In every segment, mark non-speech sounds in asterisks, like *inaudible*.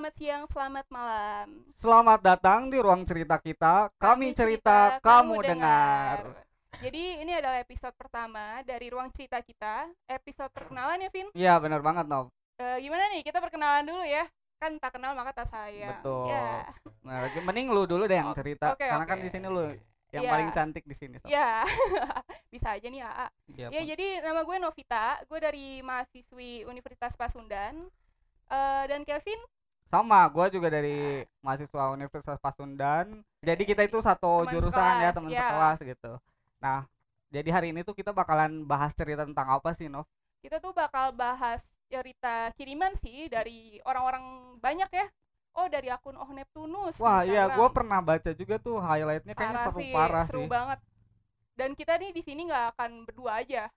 selamat siang, selamat malam. Selamat datang di ruang cerita kita. Kami, cerita, kamu dengar. Jadi ini adalah episode pertama dari ruang cerita kita. Episode perkenalan ya, Vin? Iya, benar banget, Nov. Eh, gimana nih? Kita perkenalan dulu ya. Kan tak kenal maka tak sayang. Betul. Ya. Nah, mending lu dulu deh yang cerita. oke, Karena kan oke. di sini lu yang Iya. paling cantik di sini. Sob. Ya. *laughs* Bisa aja nih, AA. Iya, Ya, Pon. jadi nama gue Novita. Gue dari mahasiswi Universitas Pasundan. Eh, dan Kelvin Sama, gua juga dari mahasiswa Universitas Pasundan. Jadi kita itu satu Teman jurusan ya, sekelas, teman ya. sekelas gitu. Nah, jadi hari ini tuh kita bakalan bahas cerita tentang apa sih, Nov? kita tuh bakal bahas cerita kiriman sih dari orang-orang banyak ya. Oh dari akun Oh Neptunus. Wah, iya, gua Instagram. pernah baca juga tuh highlightnya kayaknya parah seru sih, parah seru sih. banget. Dan kita nih di sini nggak akan berdua aja.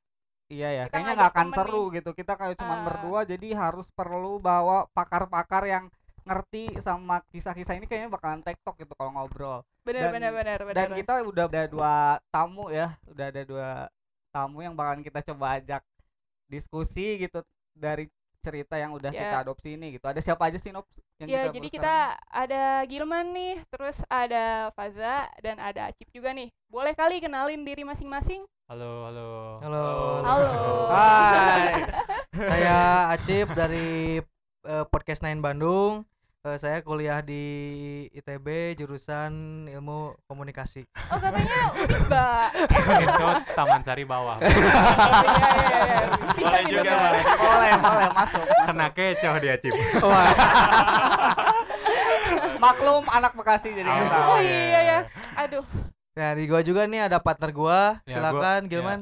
Iya ya, Kita kayaknya nggak akan seru gitu. Kita kayak cuman Ah. berdua, jadi harus perlu bawa pakar-pakar yang ngerti sama kisah-kisah ini kayaknya bakalan tektok gitu kalau ngobrol. Bener Dan- bener bener bener. Dan kita udah ada dua tamu ya, udah ada dua tamu yang bakalan kita coba ajak diskusi gitu dari cerita yang udah Ya. kita adopsi ini gitu. Ada siapa aja sih Nop? yang Ya kita jadi kita ada Gilman nih, terus ada Faza dan ada Acip juga nih. Boleh kali kenalin diri masing-masing? Halo, halo. Halo. Halo. Hai. *laughs* Saya Acip dari eh, Podcast Nine Bandung. Eh, saya kuliah di ITB jurusan Ilmu Komunikasi. Oh katanya Unisba. Itu Taman Sari Bawah. *laughs* Iya iya iya. Bisa Boleh juga, boleh. boleh, boleh masuk. masuk. Kena kecoh dia, Cip. *laughs* Maklum anak Bekasi jadi Oh, kita. Oh iya, iya ya. Aduh. Nah, di gua juga nih ada partner gua. Ya, Silakan gua- Gilman.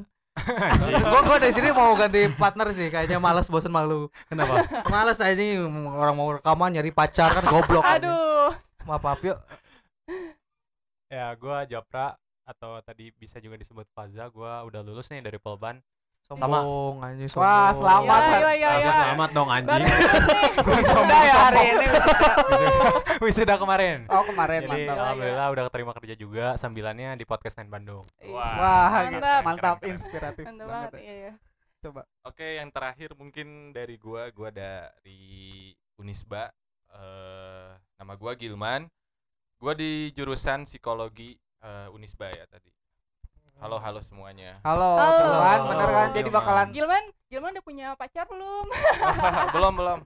*laughs* gua gua dari sini mau ganti partner sih, kayaknya males bosen malu. Kenapa? Males aja orang mau rekaman nyari pacar kan goblok. aja. Aduh. Maaf, maaf yuk. Ya, gua Japra atau tadi bisa juga disebut Faza. Gua udah lulus nih dari Polban. Sombong anjing sombong. Wah, selamat. Iya iya iya. Harusnya iya. selamat dong anjing. *laughs* Udah ya hari ini. *laughs* Wisuda kemarin. Oh kemarin Jadi mantap. Alhamdulillah udah keterima kerja juga sambilannya di podcast Nine Bandung. Wah, Mantap. gitu. Keren, mantap, keren, keren. inspiratif Mantap banget. banget. ya. Iya iya. Coba. Oke, yang terakhir mungkin dari gua, gua dari Unisba. Eh nama gua Gilman. Gua di jurusan psikologi eh, Unisba ya tadi. Halo halo semuanya. Halo, Halo. Gilman, bener kan? Jadi bakalan Gilman, Gilman udah punya pacar belum? *laughs* belum belum.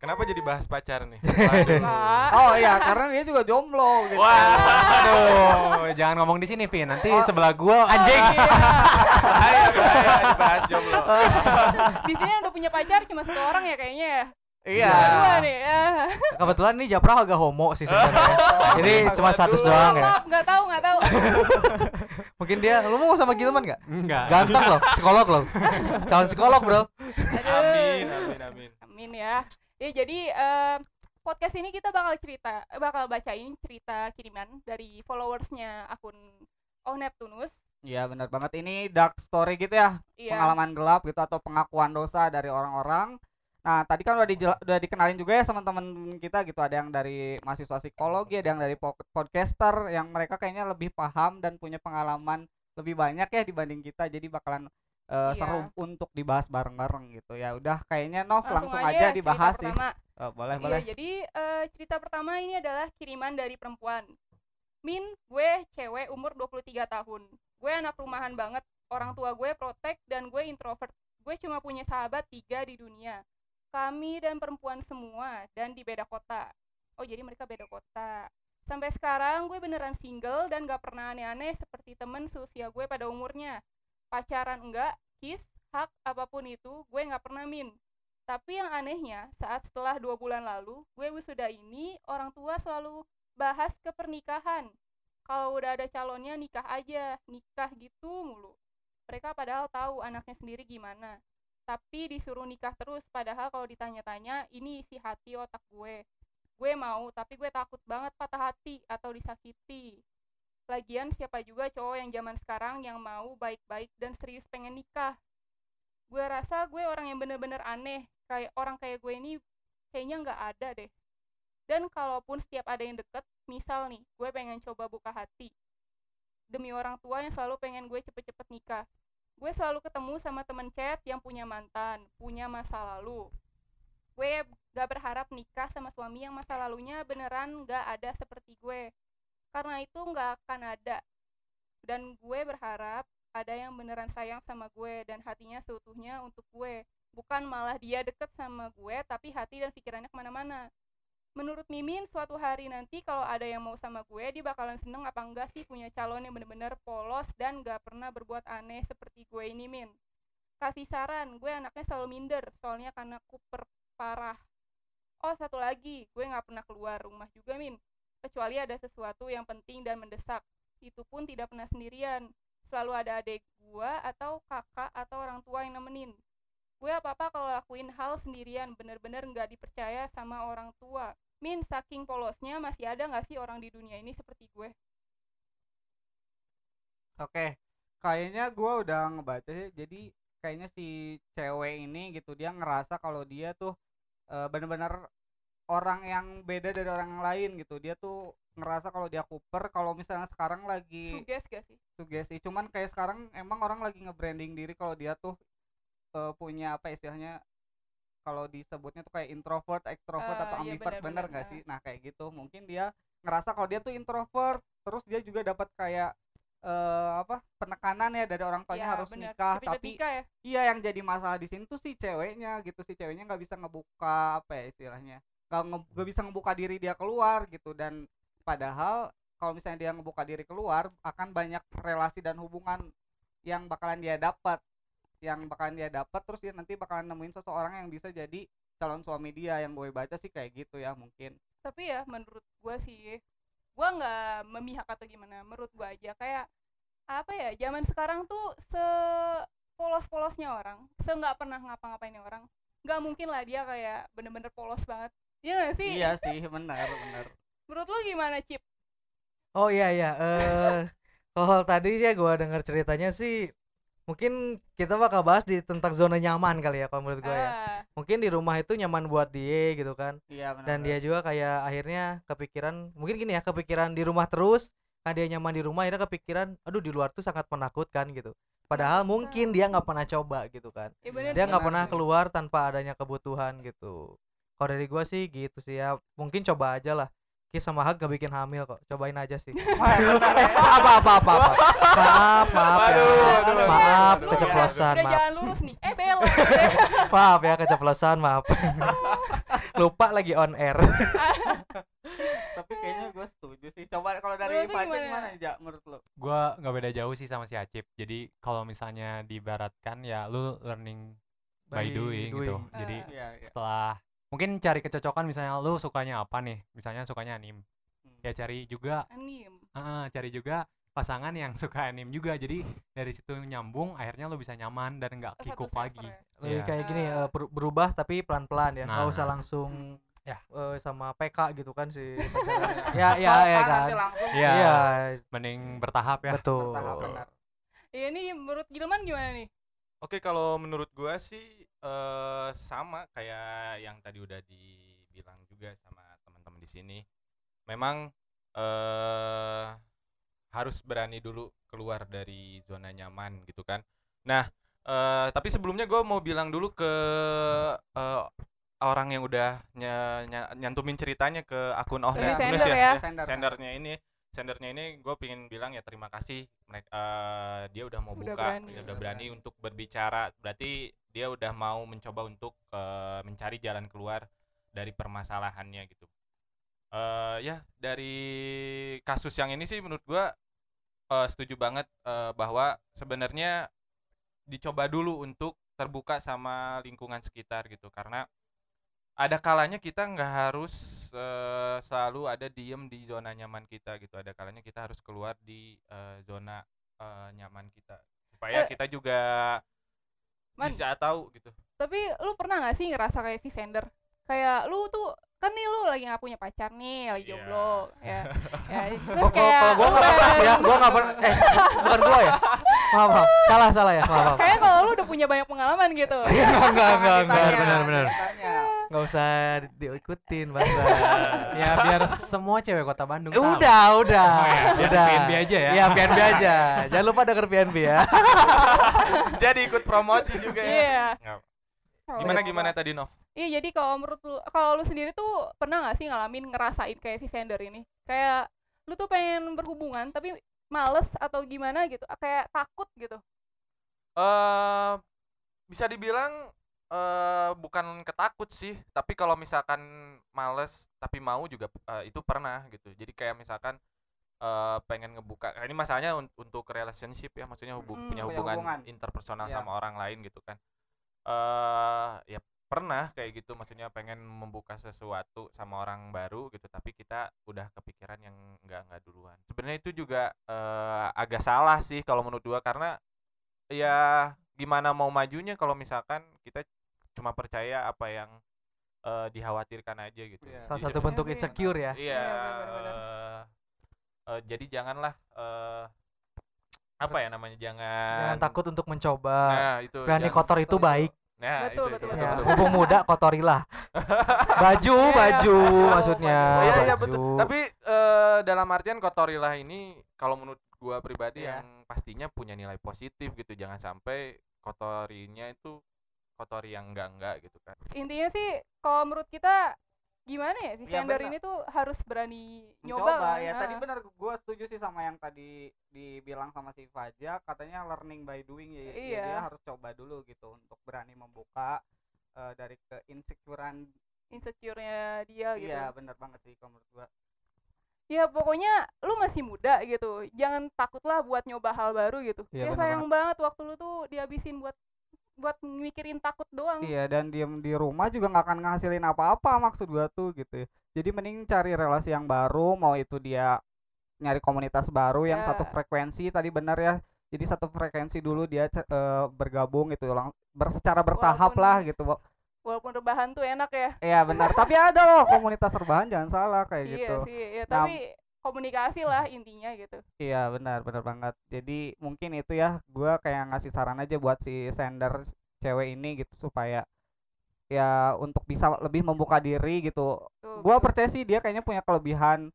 Kenapa jadi bahas pacar nih? Waduh. Enggak. Oh iya, karena dia juga jomblo gitu. Wah, Aduh, jangan ngomong di sini, Vin. Nanti Oh. sebelah gua Anjing. bahaya bahaya dibahas jomblo. Di sini udah punya pacar cuma satu orang ya kayaknya ya. Iya. Dua nih ya. Kebetulan nih Japra agak homo sih sebenarnya. Jadi cuma status doang ya. Maaf, nggak tahu nggak tahu. *laughs* Mungkin dia lu mau sama Gilman gak? enggak. Ganteng loh, psikolog loh. Calon psikolog, Bro. Aduh. Amin amin amin. Amin ya. Ya jadi eh, podcast ini kita bakal cerita, eh, bakal bacain cerita kiriman dari followersnya akun Oh Neptunus. Iya, benar banget. Ini dark story gitu ya, Iya. pengalaman gelap gitu atau pengakuan dosa dari orang-orang. Nah, tadi kan udah dijela- udah dikenalin juga ya sama teman kita gitu. Ada yang dari mahasiswa psikologi, ada yang dari po- podcaster yang mereka kayaknya lebih paham dan punya pengalaman lebih banyak ya dibanding kita. Jadi bakalan eh, Iya. seru untuk dibahas bareng-bareng gitu. Ya udah kayaknya Nov langsung, aja aja cerita dibahas sih. pertama. Oh, boleh, Iya, boleh. jadi eh, cerita pertama ini adalah kiriman dari perempuan. Min, gue cewek umur 23 tahun. Gue anak rumahan banget. Orang tua gue protek dan gue introvert. Gue cuma punya sahabat tiga di dunia. Kami dan perempuan semua dan di beda kota. Oh, jadi mereka beda kota. Sampai sekarang gue beneran single dan gak pernah aneh-aneh seperti temen seusia gue pada umurnya. Pacaran enggak, kiss, hak, apa pun itu, gue gak pernah min. Tapi yang anehnya, saat setelah dua bulan lalu, gue wisuda ini, orang tua selalu bahas ke pernikahan. Kalau udah ada calonnya nikah aja, nikah gitu mulu. Mereka padahal tahu anaknya sendiri gimana. Tapi disuruh nikah terus, padahal kalau ditanya-tanya, ini isi hati otak gue. Gue mau, tapi gue takut banget patah hati atau disakiti. Lagian siapa juga cowok yang zaman sekarang yang mau baik-baik dan serius pengen nikah. Gue rasa gue orang yang bener-bener aneh, kayak orang kayak gue ini kayaknya nggak ada deh. Dan kalaupun setiap ada yang deket, misal nih, gue pengen coba buka hati. Demi orang tua yang selalu pengen gue cepet-cepet nikah. Gue selalu ketemu sama temen chat yang punya mantan, punya masa lalu. gue gak berharap nikah sama suami yang masa lalunya beneran gak ada seperti gue. Karena itu gak akan ada. Dan gue berharap ada yang beneran sayang sama gue dan hatinya seutuhnya untuk gue. Bukan malah dia deket sama gue tapi hati dan pikirannya ke mana-mana menurut Mimin suatu hari nanti kalau ada yang mau sama gue dia bakalan seneng apa enggak sih punya calon yang bener-bener polos dan gak pernah berbuat aneh seperti gue ini Min? Kasih saran gue anaknya selalu minder soalnya karena kuper parah. Oh satu lagi gue nggak pernah keluar rumah juga Min. Kecuali ada sesuatu yang penting dan mendesak. Itu pun tidak pernah sendirian. Selalu ada adik gue atau kakak atau orang tua yang nemenin. Gue apa-apa kalau lakuin hal sendirian bener-bener nggak dipercaya sama orang tua Min, saking polosnya masih ada nggak sih orang di dunia ini seperti gue? Oke, kayaknya gua udah ngebaca sih. Jadi kayaknya si cewek ini gitu dia ngerasa kalau dia tuh eh, bener-bener orang yang beda dari orang yang lain gitu. Dia tuh ngerasa kalau dia Cooper kalau misalnya sekarang lagi Suges gak sih? sugesti. Cuman kayak sekarang emang orang lagi nge-branding diri kalau dia tuh eh, punya apa istilahnya kalau disebutnya tuh kayak introvert, extrovert Eh, atau iya ambivert bener benar-benar, nggak sih? Nah kayak gitu mungkin dia ngerasa kalau dia tuh introvert, terus dia juga dapat kayak eh apa penekanan ya dari orang tuanya Ya, harus bener. nikah, tapi nikah ya. iya yang jadi masalah di sini tuh si ceweknya gitu si ceweknya nggak bisa ngebuka apa ya istilahnya nggak nge- bisa ngebuka diri dia keluar gitu dan padahal kalau misalnya dia ngebuka diri keluar akan banyak relasi dan hubungan yang bakalan dia dapat yang bakalan dia dapat terus dia nanti bakalan nemuin seseorang yang bisa jadi calon suami dia yang gue baca sih kayak gitu ya mungkin Tapi ya menurut gue sih, gue nggak memihak atau gimana. Menurut gue aja kayak apa ya? Zaman sekarang tuh se polos-polosnya orang, se nggak pernah ngapa-ngapainnya orang. Nggak mungkin lah dia kayak bener-bener polos banget. Iya gak sih? iya sih benar benar Menurut lu gimana, Cip? Oh iya iya. Eh *laughs* kalau tadi ya gua dengar ceritanya sih mungkin kita bakal bahas di tentang zona nyaman kali ya kalau menurut gua ya. Ah, Mungkin di rumah itu nyaman buat dia gitu kan. iya benar Dan dia juga kayak akhirnya kepikiran mungkin gini ya, kepikiran di rumah terus. Kan dia nyaman di rumah akhirnya kepikiran aduh di luar tuh sangat menakutkan gitu. Padahal mungkin dia nggak pernah coba gitu kan. ya bener Dia nggak Benar pernah keluar tanpa adanya kebutuhan gitu. Kalau dari gua sih gitu sih ya. Mungkin coba aja lah. Kis sama Hag gak bikin hamil kok. Cobain aja sih. *laughs* Eh, apa apa apa apa. Maaf, maaf ya. Maaf keceplosan, maaf. jalan lurus nih. Eh belok. *laughs* Maaf ya keceplosan, maaf. *laughs* Lupa lagi on air. tapi kayaknya gue setuju sih coba kalau dari Fajar gimana? gimana nih Ja menurut lo Gua nggak beda jauh sih sama si Acip. Jadi kalau misalnya dibaratkan ya lu learning by, doing, gitu. doing. Jadi Ah. iya iya setelah mungkin cari kecocokan misalnya lu sukanya apa nih? Misalnya sukanya anime. Hmm. Ya cari juga Anim. ah, cari juga pasangan yang *laughs* suka anime juga. Jadi dari situ nyambung akhirnya lu bisa nyaman dan nggak kikuk lagi. ya. Lebih Iya. kayak gini ber- berubah tapi pelan-pelan ya. Nggak Nah. usah langsung Ya. eh, sama PK gitu kan si *laughs* ya ya ya kan kan. Iya. Iya, Mending bertahap ya. betul. bertahap benar Iya nih menurut Gilman gimana nih? Oke, kalau menurut gua sih eh sama kayak yang tadi udah dibilang juga sama teman-teman di sini. Memang eh harus berani dulu keluar dari zona nyaman gitu kan. Nah, eh tapi sebelumnya gua mau bilang dulu ke eh, orang yang udah ny- ny- nyantumin ceritanya ke akun Oh sender ya. ya. Sender, sendernya ini sendernya ini gue pengen bilang ya terima kasih mereka dia udah mau Udah buka berani. dia udah berani untuk berbicara. Berarti dia udah mau mencoba untuk eh, mencari jalan keluar dari permasalahannya gitu. Eh ya dari kasus yang ini sih menurut gua eh, setuju banget eh, bahwa sebenarnya dicoba dulu untuk terbuka sama lingkungan sekitar gitu. Karena ada kalanya kita nggak harus eh, selalu ada diem di zona nyaman kita gitu ada kalanya kita harus keluar di eh, zona eh, nyaman kita supaya Eh, kita juga Man, bisa tahu gitu tapi lu pernah gak sih ngerasa kayak si Sender? Kayak lu tuh kan nih lu lagi gak punya pacar nih, lagi Iya. jomblo ya. *laughs* ya terus kalau kayak kalau gua lu nggak pernah ya, gua nggak pernah. Eh, bukan gua ya. Maaf, maaf. Salah, salah ya. Maaf, maaf. Kayak kalau lu udah punya banyak pengalaman gitu. Enggak, enggak, enggak, enggak. Benar, benar, benar. Enggak usah di- diikutin, Bangsa. ya biar semua cewek kota Bandung Eh, tahu. udah, udah. Oh ya, biar udah. PNB aja ya. Iya, PNB aja. Jangan lupa denger PNB ya. *laughs* jadi ikut promosi juga ya Iya. Nggak. Kalau Gimana nyoba. gimana tadi Nov? Iya jadi kalau menurut lu kalau lu sendiri tuh pernah nggak sih ngalamin ngerasain kayak si sender ini kayak lu tuh pengen berhubungan tapi males atau gimana gitu kayak takut gitu eh bisa dibilang eh bukan ketakut sih, tapi kalau misalkan males tapi mau juga eh, itu pernah gitu. Jadi kayak misalkan eh pengen ngebuka ini masalahnya un- untuk relationship ya, maksudnya hubu- Mm-mm. punya hubungan hubungan. interpersonal Iya. sama orang lain gitu kan. Eh ya pernah kayak gitu maksudnya pengen membuka sesuatu sama orang baru gitu tapi kita udah kepikiran yang enggak enggak duluan. Sebenarnya itu juga eh agak salah sih kalau menurut gua karena ya gimana mau majunya kalau misalkan kita cuma percaya apa yang eh, dikhawatirkan aja gitu. Iya. Salah satu bentuk Iya, insecure ya. Iya. Eh, eh, jadi janganlah eh, apa ya namanya jangan. Jangan takut untuk mencoba. Nah itu. Berani jangan- kotor itu baik. Nah Betul, itu betul, betul, Ya, betul. mumpung muda kotorilah. *laughs* baju, Iya, *laughs* baju maksudnya. Iya iya baju. betul. Tapi eh, dalam artian kotorilah ini kalau menurut gua pribadi Iya. yang pastinya punya nilai positif gitu. Jangan sampai kotorinya itu kotori yang enggak enggak gitu kan. intinya sih kalau menurut kita gimana ya si Iya, sender benar. ini tuh harus berani nyoba mencoba kan? ya tadi Nah, benar gue setuju sih sama yang tadi dibilang sama si Faja katanya learning by doing ya, ya Iya. dia harus coba dulu gitu untuk berani membuka eh, dari keinsecurean insecure-nya dia gitu iya benar banget sih kalau menurut gua ya pokoknya lu masih muda gitu jangan takutlah buat nyoba hal baru gitu Iya, ya bener sayang banget waktu lu tuh dihabisin buat buat mikirin takut doang iya dan diem di rumah juga nggak akan ngasilin apa-apa maksud gua tuh gitu ya. jadi mending cari relasi yang baru mau itu dia nyari komunitas baru yang Ya. satu frekuensi tadi benar ya jadi satu frekuensi dulu dia eh, bergabung gitu lang ber, secara bertahap Walaupun- lah gitu walaupun rebahan tuh enak ya Iya benar, tapi ada loh komunitas rebahan jangan salah kayak iya gitu. sih ya, Nah, tapi komunikasi lah intinya gitu Iya benar, benar banget. Jadi mungkin itu ya, gua kayak ngasih saran aja buat si sender cewek ini gitu supaya ya untuk bisa lebih membuka diri gitu. betul. percaya sih dia kayaknya punya kelebihan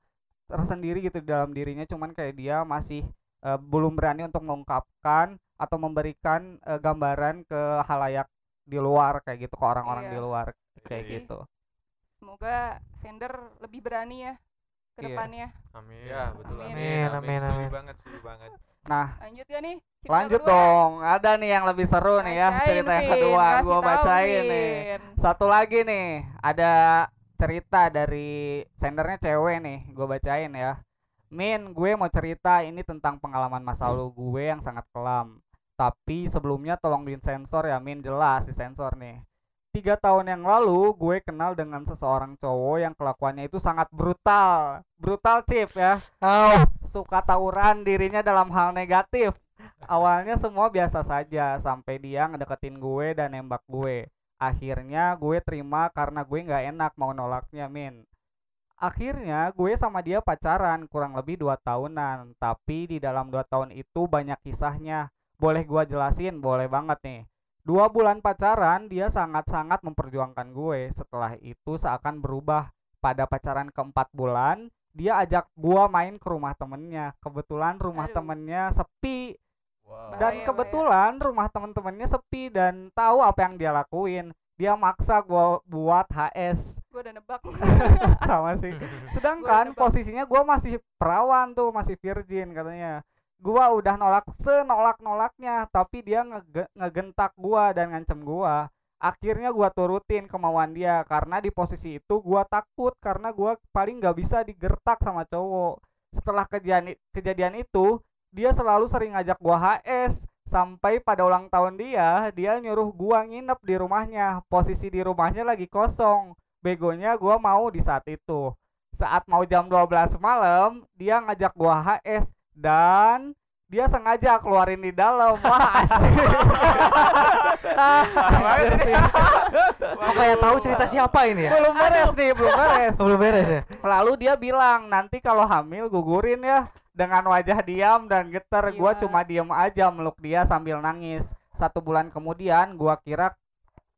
tersendiri gitu di dalam dirinya, cuman kayak dia masih eh, belum berani untuk mengungkapkan atau memberikan eh, gambaran ke halayak di luar kayak gitu ke orang-orang Iya. di luar kayak sih. gitu. semoga sender lebih berani ya ke Iya. Amin. Ya betul Amin. amin. Amin, amin, Setuju amin. banget, setuju banget. Nah, lanjut ya nih cerita lanjut kedua? dong. Ada nih yang lebih seru nih ya, Bacain, cerita yang kedua. Kasih Gua tahu, bacain nih. Satu lagi nih, ada cerita dari sendernya cewek nih, gue bacain ya. Min, gue mau cerita ini tentang pengalaman masa lalu gue yang sangat kelam. Tapi sebelumnya tolong disensor ya Min, jelas disensor nih. Tiga tahun yang lalu gue kenal dengan seseorang cowok yang kelakuannya itu sangat brutal. Brutal chip ya. Suka tawuran dirinya dalam hal negatif. Awalnya semua biasa saja sampai dia ngedeketin gue dan nembak gue akhirnya gue terima karena gue nggak enak mau nolaknya min akhirnya gue sama dia pacaran kurang lebih dua tahunan tapi di dalam dua tahun itu banyak kisahnya boleh gue jelasin boleh banget nih dua bulan pacaran dia sangat-sangat memperjuangkan gue. Setelah itu seakan berubah. Pada pacaran keempat bulan dia ajak gua main ke rumah temennya. Kebetulan rumah Aduh. temennya sepi. Wow. Bahaya, dan bahaya. kebetulan rumah temen-temennya sepi dan tahu apa yang dia lakuin. Dia maksa gua buat HS gue udah nebak. *laughs* Sama sih. *laughs* Gua sedangkan nebak. posisinya gua masih perawan tuh masih virgin katanya gua udah nolak senolak nolaknya tapi dia ngege- ngegentak gua dan ngancem gua. Akhirnya gua turutin kemauan dia karena di posisi itu gua takut karena gua paling nggak bisa digertak sama cowok. Setelah kejadian kejadian itu dia selalu sering ngajak gua HS sampai pada ulang tahun dia dia nyuruh gua nginep di rumahnya. Posisi di rumahnya lagi kosong. Begonya gua mau di saat itu. Saat mau jam 12 malam dia ngajak gua HS dan dia sengaja keluarin di dalam wah anjing. *laughs* Anjir sih. Kok kayak tahu cerita siapa ini ya? belum beres nih belum beres Belum beres ya? lalu dia bilang nanti kalau hamil gugurin ya dengan wajah diam dan getar gua Gila. cuma diem aja meluk dia sambil nangis satu bulan kemudian gua kira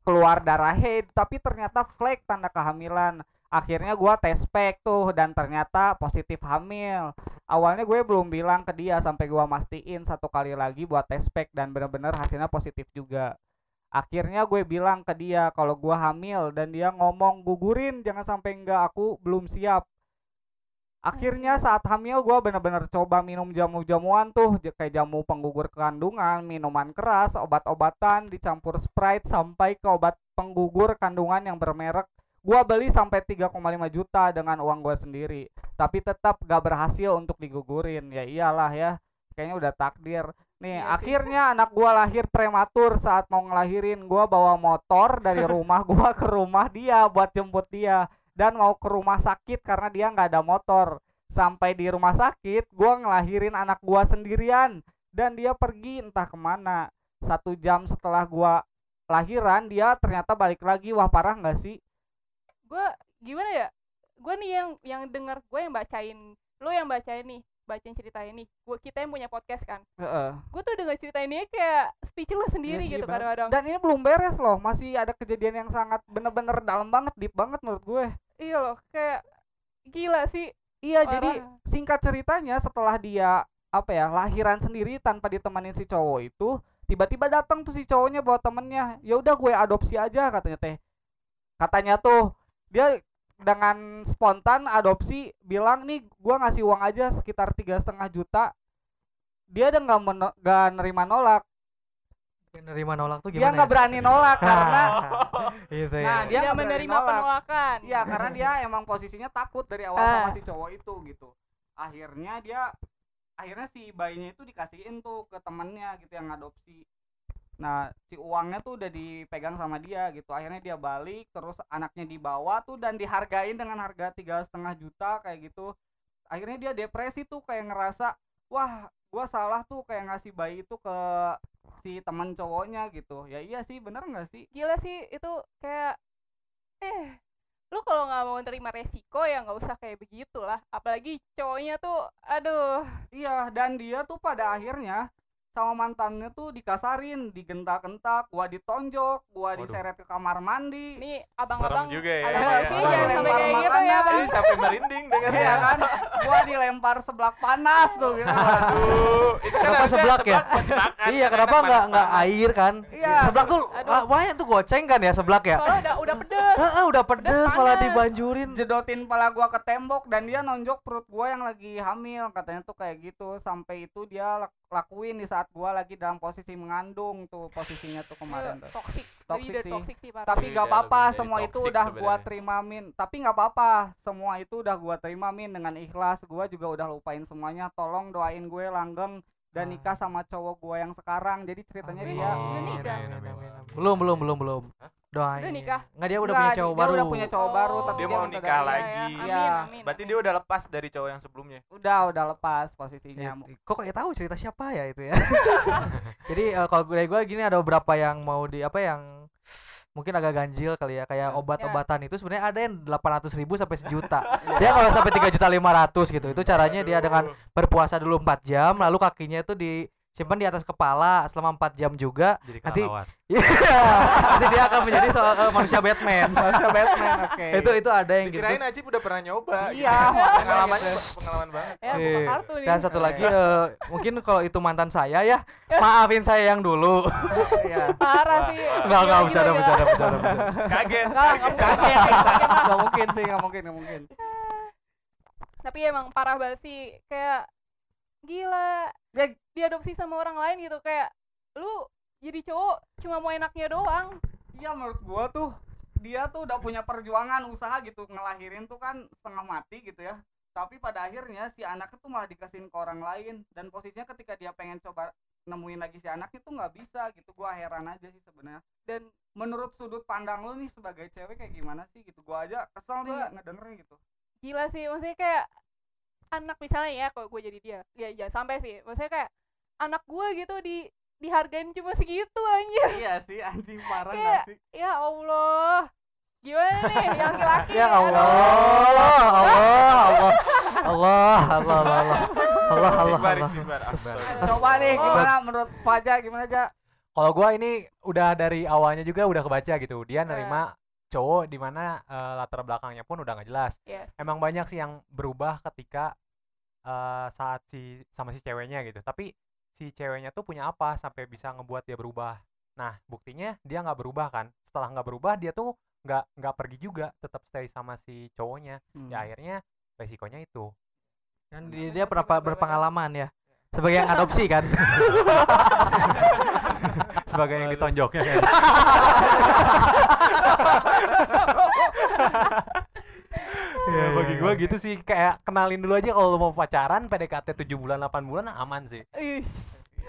keluar darah head tapi ternyata flek tanda kehamilan akhirnya gua tes pack tuh dan ternyata positif hamil. Awalnya gue belum bilang ke dia sampai gua mastiin satu kali lagi buat tes pack dan bener-bener hasilnya positif juga. Akhirnya gue bilang ke dia kalau gua hamil dan dia ngomong gugurin jangan sampai enggak aku belum siap. Akhirnya saat hamil gua bener-bener coba minum jamu-jamuan tuh kayak jamu penggugur kandungan minuman keras obat-obatan dicampur sprite sampai ke obat penggugur kandungan yang bermerek gua beli sampai 3,5 juta dengan uang gua sendiri. Tapi tetap gak berhasil untuk digugurin. Ya iyalah ya kayaknya udah takdir. Nih Iya sih. akhirnya anak gua lahir prematur saat mau ngelahirin. Gua bawa motor dari *laughs* rumah gua ke rumah dia buat jemput dia. Dan mau ke rumah sakit karena dia nggak ada motor. Sampai di rumah sakit gua ngelahirin anak gua sendirian. Dan dia pergi entah ke mana. Satu jam setelah gua lahiran dia ternyata balik lagi. Wah parah nggak sih gue gimana ya gue nih yang yang denger gue yang bacain lo yang bacain nih bacain cerita ini gue kita yang punya podcast kan Heeh. gue tuh denger cerita ini kayak speechless sendiri Iya sih, gitu bener. kadang-kadang dan ini belum beres loh masih ada kejadian yang sangat bener-bener dalam banget deep banget menurut gue iya loh kayak gila sih iya Parah. jadi singkat ceritanya setelah dia apa ya lahiran sendiri tanpa ditemenin si cowok itu tiba-tiba datang tuh si cowoknya bawa temennya ya udah gue adopsi aja katanya teh katanya tuh dia dengan spontan adopsi bilang nih gua ngasih uang aja sekitar tiga setengah juta dia udah nggak nggak nerima nolak Nerima nolak tuh dia gimana? nggak ya? berani nolak *laughs* karena *laughs* itu ya. Nah, dia dia nggak menerima nolak. penolakan Iya karena dia emang posisinya takut dari awal Ah. sama si cowok itu gitu. Akhirnya dia akhirnya si bayinya itu dikasihin tuh ke temennya gitu yang ngadopsi. Nah si uangnya tuh udah dipegang sama dia gitu. Akhirnya dia balik terus anaknya dibawa tuh dan dihargain dengan harga tiga setengah juta kayak gitu. Akhirnya dia depresi tuh kayak ngerasa wah gua salah tuh kayak ngasih bayi itu ke si teman cowoknya gitu. Ya iya sih bener nggak sih? gila sih itu kayak eh lu kalau nggak mau terima resiko ya nggak usah kayak begitulah apalagi cowoknya tuh aduh Iya, dan dia tuh pada akhirnya sama mantannya tuh dikasarin, digentak-gentak, gua ditonjok, gua Waduh. diseret ke kamar mandi. ini abang-abang juga ya, abang-abang ya. sih sampai dilempar kayak gitu ya makanan. bang Ini sampai merinding dengarnya. Iya kan? Gua dilempar seblak panas tuh gitu. Aduh, itu kan Kenapa harusnya seblak ya? Iya, kenapa enak nggak nggak panas-panas. air kan? Iya. Seblak tuh Aduh. ah, lumayan tuh goceng kan ya seblak ya? soalnya udah udah pedes Heeh, udah pedes malah dibanjurin. Jedotin pala gua ke tembok dan dia nonjok perut gua yang lagi hamil, katanya tuh kayak gitu. Sampai itu dia lak- lakuin di saat gua lagi dalam posisi mengandung tuh posisinya tuh kemarin tuh. toxic Toxic sih. toxic sih parah tapi nggak dari- apa-apa semua itu udah gua sebenarnya. terima min tapi nggak apa-apa semua itu udah gua terima min dengan ikhlas gua juga udah lupain semuanya tolong doain gue langgeng dan Ah. nikah sama cowok gua yang sekarang jadi ceritanya Amin. dia Udah nikah? Amin, amin, amin. Belum, belum, belum, belum. Doain. Udah nikah? Nggak dia udah Nggak, punya cowok dia baru. udah punya cowok baru tapi Dia dia mau nikah lagi. Iya, ya. Iya. amin amin Berarti amin. dia udah lepas dari cowok yang sebelumnya. udah udah lepas posisinya Ya, kok kayak tahu cerita siapa ya itu ya. *laughs* Jadi eh, kalau dari gue gini ada beberapa yang mau di apa yang mungkin agak ganjil kali ya kayak Ya. obat-obatan itu sebenarnya ada yang 800 ribu sampai sejuta. *laughs* Dia kalau sampai 3 juta 500 gitu itu caranya dia dengan berpuasa dulu 4 jam lalu kakinya itu disimpan di atas kepala selama 4 jam juga Jadi Nanti-. *laughs* Iya. nanti dia akan menjadi so- eh, manusia Batman Manusia Batman oke itu itu ada yang gitu Dikirain Ajib udah pernah nyoba. Iya, gitu. gitu. pengalaman banget. ya buka kartu nih dan satu lagi eh, mungkin kalau itu mantan saya ya maafin saya yang dulu Iya. parah sih. Enggak, enggak Gila, bercanda, bercanda, bercanda, bercanda. Kaget. Enggak, enggak mungkin. nggak mungkin sih nggak mungkin nggak mungkin tapi emang parah banget sih kayak gila Ya- diadopsi sama orang lain gitu kayak lu jadi cowok cuma mau enaknya doang Iya menurut gua tuh dia tuh udah punya perjuangan usaha gitu ngelahirin tuh kan setengah mati gitu ya. Tapi pada akhirnya si anaknya tuh malah dikasihin ke orang lain dan posisinya ketika dia pengen coba nemuin lagi si anaknya tuh nggak bisa gitu. Gua heran aja sih sebenarnya. dan Menurut sudut pandang lu nih sebagai cewek kayak gimana sih gitu? Gua aja kesel nih Gua- ngedengernya gitu. gila sih maksudnya kayak anak misalnya ya kalau gue jadi dia ya jangan sampai sih maksudnya kayak anak gue gitu di dihargain cuma segitu anjir iya sih anjing parah Kayak- nggak sih? ya Allah gimana nih yang laki-laki Ya aduh. Allah, Allah, Allah, Allah, Allah, Allah, Allah, Allah, Allah. Coba nih gimana menurut Faja gimana aja? Kalau gua ini udah dari awalnya juga udah kebaca gitu. Dia nerima cowok di mana eh, latar belakangnya pun udah nggak jelas. Yes. Emang banyak sih yang berubah ketika eh, saat si sama si ceweknya gitu. Tapi si ceweknya tuh punya apa sampai bisa ngebuat dia berubah. Nah, buktinya dia nggak berubah kan. Setelah nggak berubah, dia tuh nggak nggak pergi juga, tetap stay sama si cowoknya. Hmm. Ya akhirnya resikonya itu. Kan dia, dia sih pernah beberapa- berpengalaman ya. Sebagai yang adopsi kan. *laughs* Sebagai yang ditonjoknya kan. *laughs* Iya, Ya, bagi iya, gua iya. gitu sih kayak kenalin dulu aja kalau mau pacaran PDKT 7 bulan 8 bulan aman sih. Ih,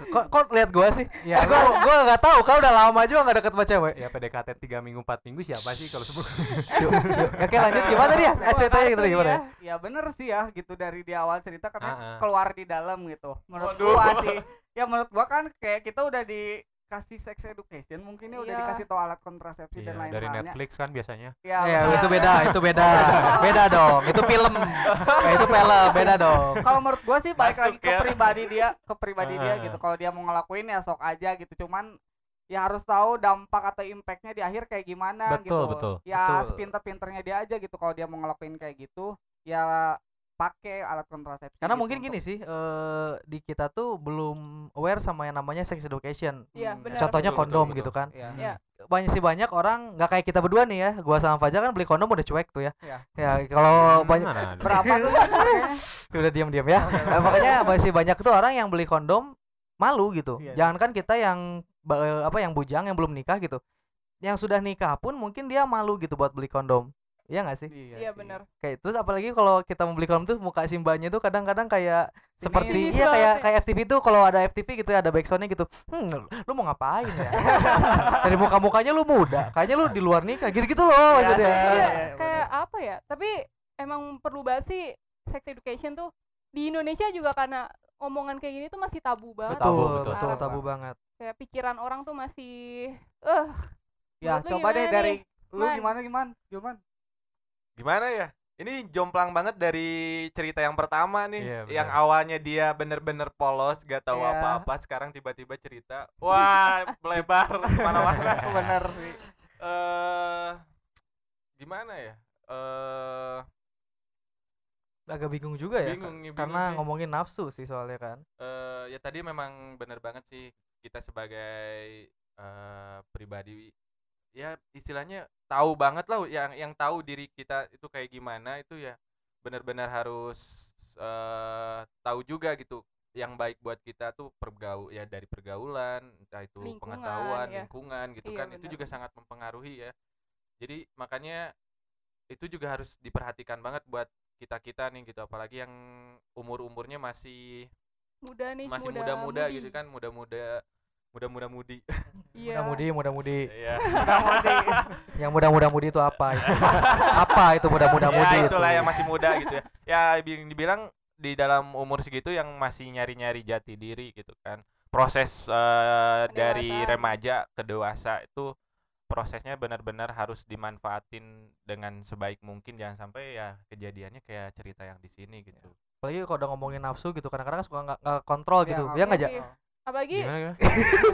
kok kok lihat gua sih? Ya, gua gua nggak tahu kan udah lama juga nggak deket sama cewek. ya PDKT 3 minggu 4 minggu siapa sih kalau yuk. *laughs* Oke lanjut gimana dia? Eh, ceritanya gitu gimana? dia. ya bener sih ya gitu dari di awal cerita katanya ah. keluar di dalam gitu menurut Waduh. gua sih ya menurut gua kan kayak kita udah dikasih sex education mungkin ya udah Iya. dikasih tahu alat kontrasepsi dan Iya, lain dari Netflix kan biasanya. ya, Ya, itu beda, *laughs* itu beda. Beda dong. Itu film. *laughs* Itu film, beda dong. kalau menurut gua sih balik lagi ke ya. pribadi dia ke pribadi dia gitu kalau dia mau ngelakuin ya sok aja gitu cuman ya harus tahu dampak atau impactnya di akhir kayak gimana Betul, gitu betul. ya Betul. sepinter-pinternya dia aja gitu kalau dia mau ngelakuin kayak gitu ya pakai alat kontrasepsi Karena gitu mungkin untuk- gini sih, eh di kita tuh belum aware sama yang namanya sex education. Iya, Hmm, benar. Contohnya betul, kondom betul, gitu kan. ya. Iya. Banyak sih banyak orang nggak kayak kita berdua nih ya. Gua sama Fajar kan beli kondom udah cuek tuh ya. Iya. Ya kalau Hmm, banyak berapa tuh *laughs* udah diam-diam ya. Nah, makanya masih banyak tuh orang yang beli kondom malu gitu. Iya. Jangankan kita yang ba- apa yang bujang yang belum nikah gitu. Yang sudah nikah pun mungkin dia malu gitu buat beli kondom. Iya gak sih? Iya sih. benar. Kayak terus apalagi kalau kita mau beli kondom tuh muka simbanya tuh kadang-kadang kayak seperti Sinis *laughs* iya kayak ya. kayak FTV tuh kalau ada FTV gitu ya ada backsoundnya gitu. Hmm, lu mau ngapain ya? *laughs* Dari muka-mukanya lu muda, kayaknya lu di luar nikah gitu-gitu loh maksudnya. Iya, iya, kayak apa ya? Tapi emang perlu banget sih sex education tuh di Indonesia juga karena omongan kayak gini tuh masih tabu banget. Tabu, Betul, betul. betul, Parah. tabu banget. Kayak pikiran orang tuh masih eh ya Menurut lu coba deh dari nih, lu Man? gimana gimana gimana Gimana ya? Ini jomplang banget dari cerita yang pertama nih, Iya, yang awalnya dia bener-bener polos, gak tahu Iya. apa-apa, sekarang tiba-tiba cerita, wah *laughs* melebar ke mana-mana. *laughs* bener sih Eh, gimana ya? Eh, Agak bingung juga ya. bingung, nih, bingung Karena sih. ngomongin nafsu sih soalnya kan. Eh, ya tadi memang bener banget sih kita sebagai eh, pribadi, ya istilahnya tahu banget lah, yang yang tahu diri kita itu kayak gimana itu ya benar-benar harus eh, tahu juga gitu yang baik buat kita tuh pergaul ya dari pergaulan entah itu Lingkungan, pengetahuan ya. lingkungan gitu Iya, kan itu benar. juga sangat mempengaruhi ya jadi makanya itu juga harus diperhatikan banget buat kita kita nih gitu apalagi yang umur umurnya masih muda nih, masih muda muda-muda mudi. gitu kan muda-muda muda-muda mudi Iya. Muda-mudi, muda-mudi. ya *laughs* Yang muda-muda mudi itu apa? itu? *laughs* apa itu muda-muda mudi ya itu? itulah yang masih muda gitu ya ya bi- dibilang di dalam umur segitu yang masih nyari-nyari jati diri gitu kan proses eh, dari remaja ke dewasa itu prosesnya benar-benar harus dimanfaatin dengan sebaik mungkin jangan sampai ya kejadiannya kayak cerita yang di sini gitu Apalagi kalau udah ngomongin nafsu gitu, kadang-kadang suka nggak kontrol gitu. nggak Ya nggak Iya aja. Sih. Apalagi?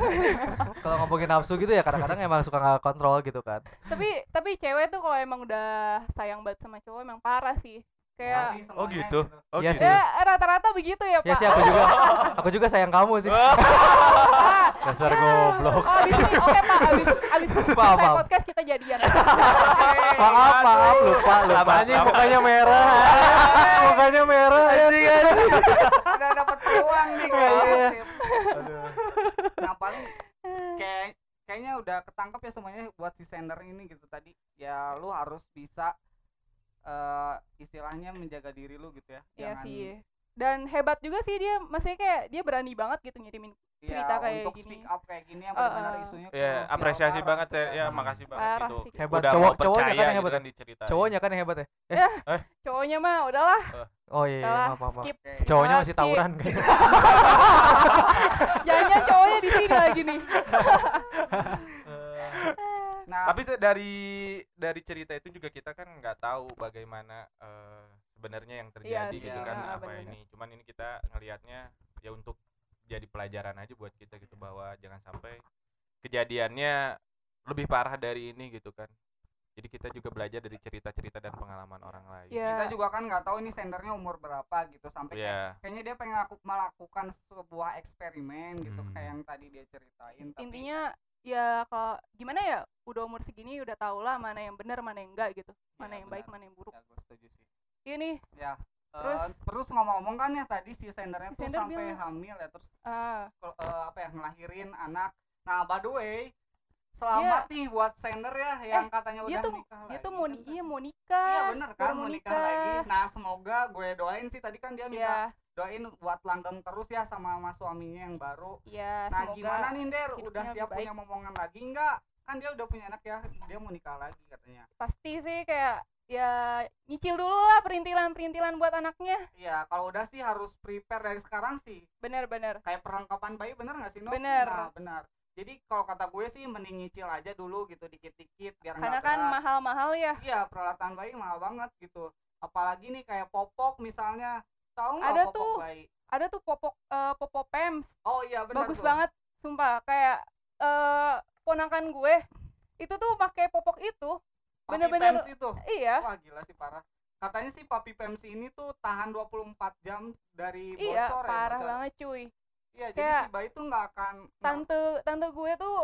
*laughs* Kalau ngomongin nafsu gitu ya kadang-kadang emang suka nggak kontrol gitu kan. tapi tapi cewek tuh kalau emang udah sayang banget sama cowok emang parah sih. Kayak Oh gitu? oh Iya gitu sih. ya rata-rata begitu ya, Ya Pak. sih aku juga. *laughs* Aku juga sayang kamu sih. *laughs* Dasar ya. goblok. Oh, abis ini oke Pak, abis abis Maaf, podcast kita jadian. maaf, maaf, lupa, lupa. Apanya mukanya merah? mukanya merah. Anjing, anjing. udah dapat peluang nih Iya, gosip. nah paling *laughs* kayak kayaknya udah ketangkep ya semuanya buat si sender ini gitu tadi ya lu harus bisa eh istilahnya menjaga diri lu gitu ya Iya Jangan- sih. Dan hebat juga sih dia, maksudnya kayak dia berani banget gitu ngirimin ya, cerita kayak untuk gini. speak up kayak gini yang Eh, benar-benar eh. isunya ya krusial apresiasi banget banget ya gitu ya makasih banget Parah gitu sih. Hebat. udah Cowok- cowoknya kan yang gitu hebat kan diceritain Cowoknya kan yang hebat ya. Cowoknya mah udahlah, Oh iya, iya maaf. maaf. skip. Oke. Cowoknya masih tawuran *laughs* kayaknya. Jangan cowoknya di sini lagi *laughs* nih. nah tapi dari dari cerita itu juga kita kan nggak tahu bagaimana eh, sebenarnya yang terjadi sih, gitu iya, kan apa bener-bener. ini cuman ini kita ngelihatnya ya untuk jadi pelajaran aja buat kita gitu bahwa jangan sampai kejadiannya lebih parah dari ini gitu kan jadi kita juga belajar dari cerita-cerita dan pengalaman orang lain Ya. kita juga kan nggak tahu ini sendernya umur berapa gitu sampai kayak- ya kayaknya dia pengen aku melakukan sebuah eksperimen gitu Hmm. kayak yang tadi dia ceritain tapi Intinya ya kalau gimana ya udah umur segini udah tau lah mana yang benar mana yang enggak gitu mana Iya, yang baik benar. mana yang buruk Ya, gue setuju sih. Ini Ya. Terus? Terus terus ngomong-ngomong kan ya tadi si sendernya Si tuh sender sampai bilang- hamil ya terus ke- eh, apa ya ngelahirin anak. Nah, by the way, selamat nih buat sender ya yang katanya dia udah tuh- nikah dia lagi tuh mau kan iya mau nikah Iya bener kan mau nikah lagi. Nah, semoga gue doain sih tadi kan dia minta ya doain buat langgeng terus ya sama sama suaminya yang baru. ya Nah, semoga gimana nih Der? Udah siap punya momongan lagi enggak? Kan dia udah punya anak ya, dia mau nikah lagi katanya. pasti sih kayak ya nyicil dulu lah perintilan-perintilan buat anaknya Iya, kalau udah sih harus prepare dari sekarang sih. bener-bener Kayak perlengkapan bayi bener nggak sih, No? Bener. Nah, benar. Jadi kalau kata gue sih mending nyicil aja dulu gitu dikit-dikit biar karena kan mahal-mahal ya Iya, peralatan bayi mahal banget gitu. Apalagi nih kayak popok misalnya. Tahu nggak Ada popok tuh. bayi? ada tuh popok eh, popok pems Oh iya benar bagus tuh. banget sumpah kayak eh ponakan gue itu tuh pakai popok itu bener-bener- itu. iya Wah, gila sih parah. Katanya sih Papi Pems ini tuh tahan 24 jam dari iya bocor ya. parah bocor. banget cuy Iya, jadi si bayi tuh nggak akan tante tante gue tuh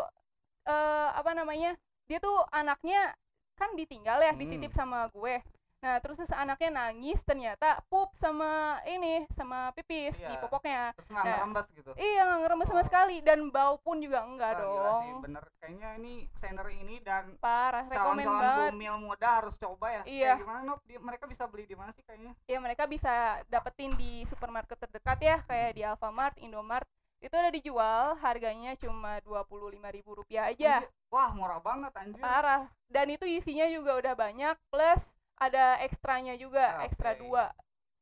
eh apa namanya dia tuh anaknya kan ditinggal ya Hmm. dititip sama gue nah terus anaknya nangis ternyata pup sama ini sama pipis di Iya. popoknya terus nggak Nah, ngerembes gitu. iya nggak ngeremes sama Oh. sekali dan bau pun juga enggak Wah, gila dong sih, bener. Kayaknya ini sender ini dan parah calon-calon banget bumil muda harus coba ya. Iya. Kayak gimana, Nop? Di- mereka bisa beli di mana sih kayaknya? ya mereka bisa dapetin di supermarket terdekat ya kayak di Alfamart, Indomart itu udah dijual harganya cuma dua puluh lima ribu rupiah aja Anjir. Wah, murah banget anjir. parah dan itu isinya juga udah banyak plus ada ekstranya juga Oke. ekstra dua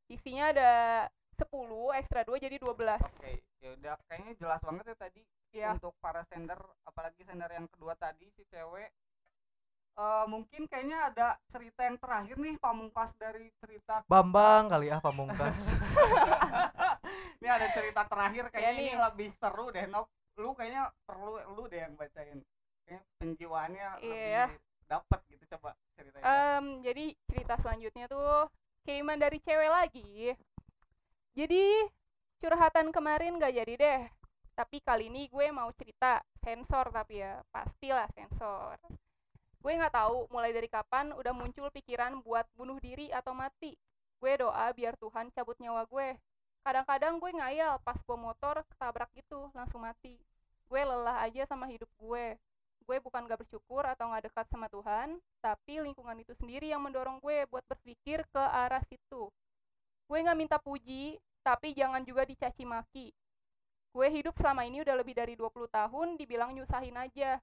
isinya ada 10 ekstra dua jadi 12 Oke, ya udah kayaknya jelas banget ya tadi ya untuk para sender, apalagi sender yang kedua tadi si cewek. Eh mungkin kayaknya ada cerita yang terakhir nih pamungkas dari cerita Bambang kali ah pamungkas. *laughs* ini ada cerita terakhir kayaknya nih. ini lebih seru deh Nop lu kayaknya perlu lu deh yang bacain kayaknya penjiwaannya Iya. lebih dapet gitu coba ceritanya Em, jadi cerita selanjutnya tuh kiriman dari cewek lagi. Jadi curhatan kemarin gak jadi deh. Tapi kali ini gue mau cerita sensor tapi ya pastilah sensor. Gue nggak tahu mulai dari kapan udah muncul pikiran buat bunuh diri atau mati. Gue doa biar Tuhan cabut nyawa gue. Kadang-kadang gue ngayal pas bawa motor ketabrak gitu langsung mati. Gue lelah aja sama hidup gue gue bukan gak bersyukur atau gak dekat sama Tuhan tapi lingkungan itu sendiri yang mendorong gue buat berpikir ke arah situ. Gue nggak minta puji tapi jangan juga dicaci maki. Gue hidup selama ini udah lebih dari 20 tahun dibilang nyusahin aja.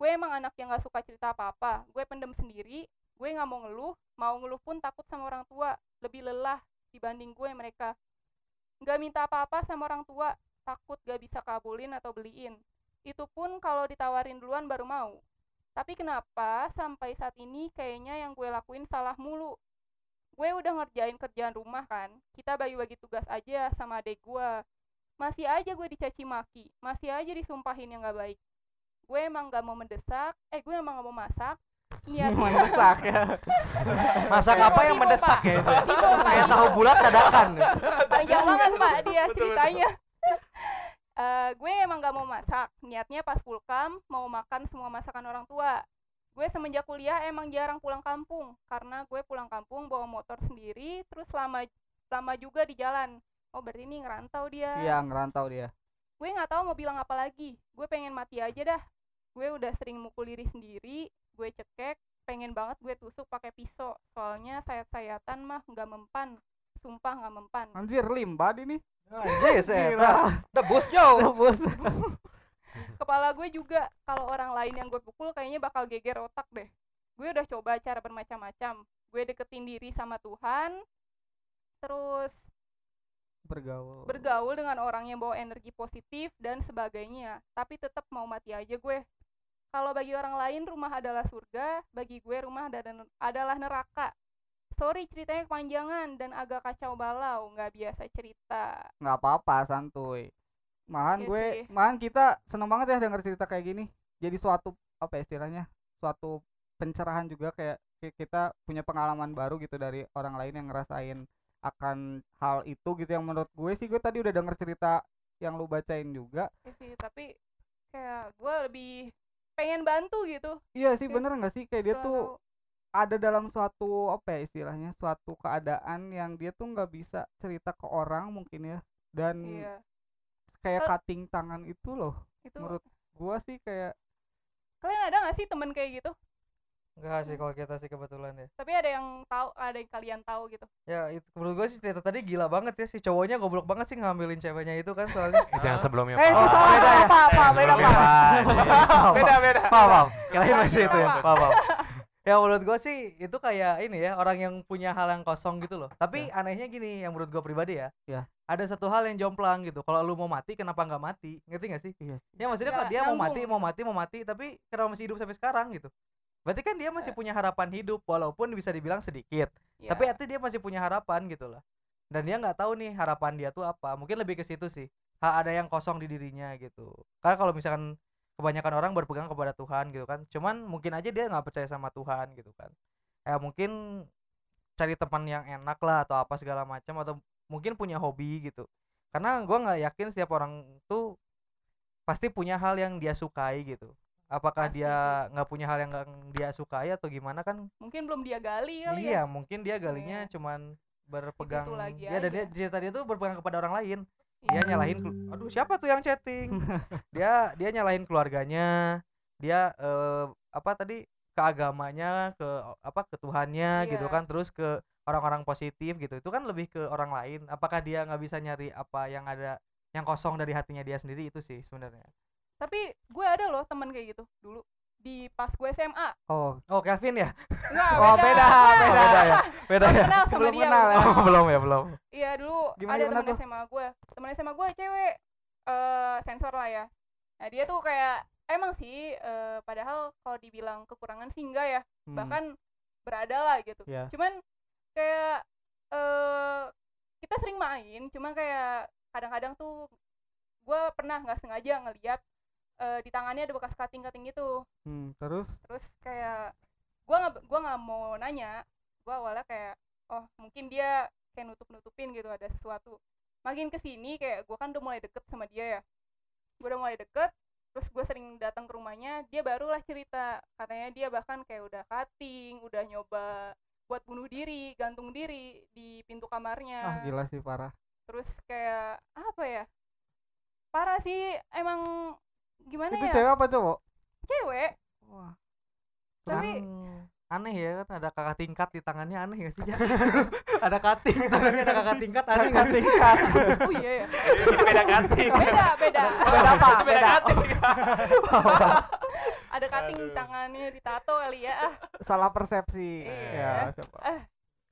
Gue emang anak yang gak suka cerita apa-apa. Gue pendem sendiri gue nggak mau ngeluh mau ngeluh pun takut sama orang tua lebih lelah dibanding gue mereka. Nggak minta apa-apa sama orang tua takut gak bisa kabulin atau beliin itu pun kalau ditawarin duluan baru mau. Tapi kenapa sampai saat ini kayaknya yang gue lakuin salah mulu? Gue udah ngerjain kerjaan rumah kan kita bagi-bagi tugas aja sama adek gue. Masih aja gue dicaci maki masih aja disumpahin yang gak baik. Gue emang gak mau mendesak eh gue emang gak mau masak. Niat *laughs* mendesak ya. *laughs* Masak apa yang mendesak ya itu? Kayak tahu bulat dadakan. panjang banget pak dia Betul, betul. Eh, gue emang gak mau masak. Niatnya pas pulkam mau makan semua masakan orang tua. Gue semenjak kuliah emang jarang pulang kampung. Karena gue pulang kampung bawa motor sendiri terus lama lama juga di jalan. Oh berarti ini ngerantau dia. Iya ngerantau dia. Gue nggak tahu mau bilang apa lagi. Gue pengen mati aja dah. Gue udah sering mukul diri sendiri gue cekek pengen banget gue tusuk pakai pisau. Soalnya sayat-sayatan mah nggak mempan sumpah nggak mempan. Anjir limbah ini Anjir saya. Debus jauh. Bos. kepala gue juga kalau orang lain yang gue pukul kayaknya bakal geger otak deh. Gue udah coba cara bermacam-macam. Gue deketin diri sama Tuhan terus bergaul. bergaul dengan orang yang bawa energi positif dan sebagainya. Tapi tetap mau mati aja gue. Kalau bagi orang lain rumah adalah surga bagi gue rumah ada- adalah neraka sorry ceritanya kepanjangan dan agak kacau balau nggak biasa cerita. Nggak apa-apa santuy. Malahan Iya gue sih. malahan kita seneng banget ya denger cerita kayak gini. Jadi suatu apa ya istilahnya suatu pencerahan juga kayak kayak kita punya pengalaman baru gitu dari orang lain yang ngerasain akan hal itu gitu. Yang menurut gue sih gue tadi udah denger cerita yang lu bacain juga. Iya sih tapi kayak gue lebih pengen bantu gitu. Iya sih bener nggak sih? Kayak dia tuh. Ada dalam suatu apa ya istilahnya suatu keadaan yang dia tuh nggak bisa cerita ke orang mungkin ya dan iya kayak Eh. cutting tangan itu loh itu menurut gua sih kayak kalian ada nggak sih temen kayak gitu Enggak sih kalau kita sih kebetulan ya. tapi ada yang tahu ada yang kalian tahu gitu Ya itu menurut gue sih cerita tadi gila banget ya si cowoknya goblok banget sih ngambilin ceweknya itu kan soalnya. Eh, jangan sebelumnya eh itu salah ya? apa apa beda pak Pak. beda beda. Kirain Apa masih itu ya. kenapa? Ya menurut gue sih itu kayak ini ya orang yang punya hal yang kosong gitu loh. Tapi anehnya gini yang menurut gue pribadi ya. Ya. Ada satu hal yang jomplang gitu. Kalau lu mau mati kenapa nggak mati? Ngerti gak sih? Iya. Ya maksudnya Nggak kalau dia mau mati, nyambung mau mati, mau mati, tapi kenapa masih hidup sampai sekarang gitu? Berarti kan dia masih punya harapan hidup walaupun bisa dibilang sedikit. ya. Tapi artinya dia masih punya harapan gitu loh. Dan dia nggak tahu nih harapan dia tuh apa. Mungkin lebih ke situ sih. Ha, ada yang kosong di dirinya gitu. Karena kalau misalkan kebanyakan orang berpegang kepada Tuhan gitu kan. Cuman mungkin aja dia nggak percaya sama Tuhan gitu kan. Ya mungkin cari teman yang enak lah atau apa segala macam atau mungkin punya hobi gitu. Karena gua nggak yakin setiap orang tuh pasti punya hal yang dia sukai gitu. Apakah Pasti dia nggak punya hal yang dia sukai atau gimana kan mungkin belum dia gali kali iya ya mungkin dia galinya Iya. cuman berpegang lagi ya dan dia cerita dia tuh berpegang kepada orang lain. Dia nyalahin aduh siapa tuh yang chatting? *laughs* Dia dia nyalahin keluarganya dia eh, apa tadi ke agamanya ke apa ke Tuhannya gitu Iya. kan terus ke orang-orang positif gitu. Itu kan lebih ke orang lain. Apakah dia nggak bisa nyari apa yang ada yang kosong dari hatinya dia sendiri? Itu sih sebenarnya. Tapi gue ada loh temen kayak gitu dulu di pas gue SMA oh. Oh Kevin ya? Enggak, Oh, beda, Oh, beda. beda ya. Beda ya. kenal sama Belum dia kenal ya? oh, belum ya belum. Iya dulu Gimana- ada tuh? SMA gue. Temen SMA gue cewek eh sensor lah ya. Nah dia tuh kayak emang sih eh, padahal kalau dibilang kekurangan sih enggak ya. Hmm. bahkan berada lah gitu. Iya. cuman kayak eh kita sering main cuma kayak kadang-kadang tuh gue pernah nggak sengaja ngeliat eh, di tangannya ada bekas cutting-cutting gitu. Hmm, terus? Terus kayak gua nggak gua nggak mau nanya. Gua awalnya kayak oh mungkin dia kayak nutup nutupin gitu ada sesuatu. Makin ke sini kayak gua kan udah mulai deket sama dia ya. Gua udah mulai deket terus gue sering datang ke rumahnya dia barulah cerita. Katanya dia bahkan kayak udah cutting udah nyoba buat bunuh diri gantung diri di pintu ah kamarnya gila sih parah. Terus kayak apa ya? Parah sih emang gimana itu ya? cewek apa cowok? Cewek. Wah. Tapi aneh ya kan ada kakak tingkat di tangannya aneh gak sih? *laughs* Ada di tangannya ada kakak tingkat aneh gak sih? Oh iya ya beda cutting beda beda. Beda apa? Beda *laughs* ada cutting Aduh. tangannya ditato kali ya. Ah salah persepsi. Iya. ya siapa?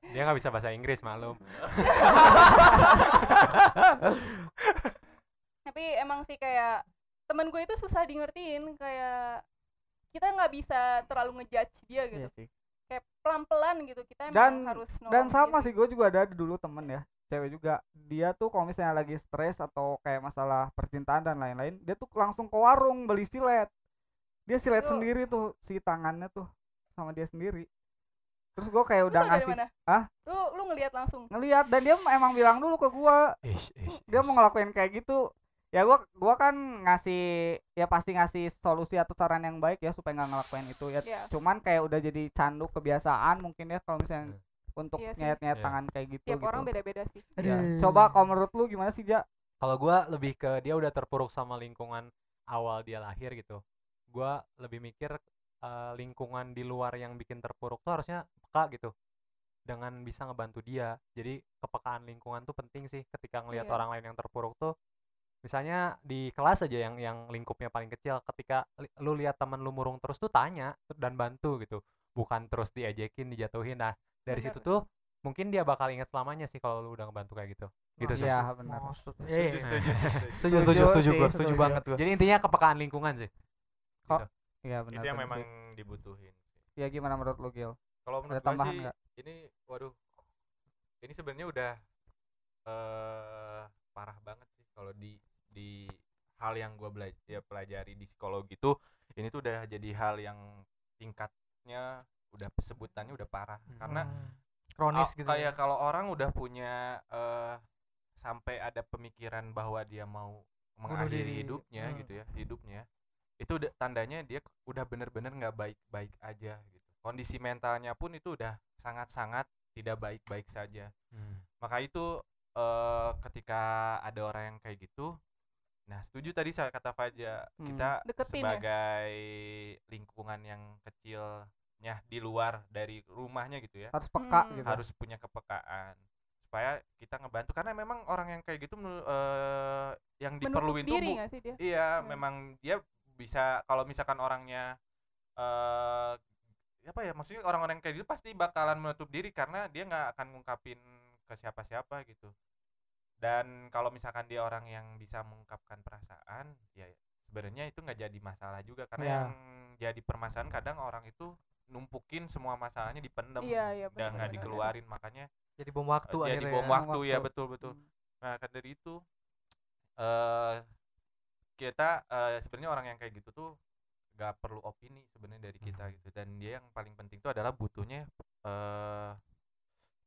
Dia nggak bisa bahasa Inggris malum tapi emang sih kayak temen gue itu susah di ngertiin kayak kita nggak bisa terlalu ngejudge dia gitu. Iya sih. kayak pelan pelan gitu kita emang Dan- harus dan sama dia. sih gue juga ada dulu temen ya cewek juga. Dia tuh kalau misalnya lagi stres atau kayak masalah percintaan dan lain-lain dia tuh langsung ke warung beli silet. Dia silet Itu- sendiri tuh si tangannya tuh sama dia sendiri. Terus gue kayak udah ngasih? Hah? lu lu ngelihat langsung? Ngeliat dan dia emang bilang dulu ke ish, dia mau ngelakuin kayak gitu ya gua gua kan ngasih ya pasti ngasih solusi atau saran yang baik ya supaya nggak ngelakuin itu ya Iya. cuman kayak udah jadi candu kebiasaan mungkin ya kalau misalnya untuk Iya sih. nyayat nyayat Iya. tangan kayak gitu tiap gitu orang beda beda sih Ya. coba kalau menurut lu gimana sih ja kalau gua lebih ke dia udah terpuruk sama lingkungan awal dia lahir gitu gua lebih mikir eh, lingkungan di luar yang bikin terpuruk tuh harusnya peka gitu dengan bisa ngebantu dia jadi kepekaan lingkungan tuh penting sih ketika ngelihat Iya. orang lain yang terpuruk tuh misalnya di kelas aja yang yang lingkupnya paling kecil ketika li- lu lihat teman lu murung terus tuh tanya dan bantu gitu bukan terus diejekin dijatuhin nah dari Bener. situ tuh mungkin dia bakal ingat selamanya sih kalau lu udah ngebantu kayak gitu gitu sih ya benar Setuju, Iya, *laughs* iya. setuju, setuju. setuju Setuju setuju setuju setuju setuju. banget gua jadi intinya kepekaan lingkungan sih Kok- iya benar Itu yang benar memang sih. dibutuhin. ya gimana menurut lu Gil Kalau Ada menurut gue tambahan sih nggak? ini waduh ini sebenarnya udah eh parah banget sih kalau di di hal yang gue belajar ya, pelajari di psikologi tuh ini tuh udah jadi hal yang tingkatnya udah sebutannya udah parah karena Hmm. kronis Al- gitu kayak ya. kalau orang udah punya eh sampai ada pemikiran bahwa dia mau mengakhiri hidupnya Hmm. gitu ya hidupnya itu udah tandanya dia udah bener-bener nggak baik-baik aja gitu kondisi mentalnya pun itu udah sangat-sangat tidak baik-baik saja Hmm. maka itu eh, ketika ada orang yang kayak gitu nah setuju tadi saya kata Faja Hmm. kita Deketin ya? sebagai lingkungan yang kecilnya di luar dari rumahnya gitu ya harus peka Hmm. gitu harus punya kepekaan supaya kita ngebantu karena memang orang yang kayak gitu eh, yang Menutup diperluin tuh diri bu- nggak sih dia iya Hmm. memang dia bisa kalau misalkan orangnya eh apa ya maksudnya orang-orang yang kayak gitu pasti bakalan menutup diri karena dia nggak akan ngungkapin ke siapa-siapa gitu dan kalau misalkan dia orang yang bisa mengungkapkan perasaan ya sebenarnya itu nggak jadi masalah juga karena Ya. yang jadi permasalahan kadang orang itu numpukin semua masalahnya dipendem Iya, iya, dan nggak dikeluarin makanya jadi bom waktu eh, jadi akhirnya bom ya. waktu ya Waktu. betul betul Hmm. Nah, kan dari itu eh kita eh sebenarnya orang yang kayak gitu tuh gak perlu opini sebenarnya dari kita gitu dan dia yang paling penting itu adalah butuhnya eh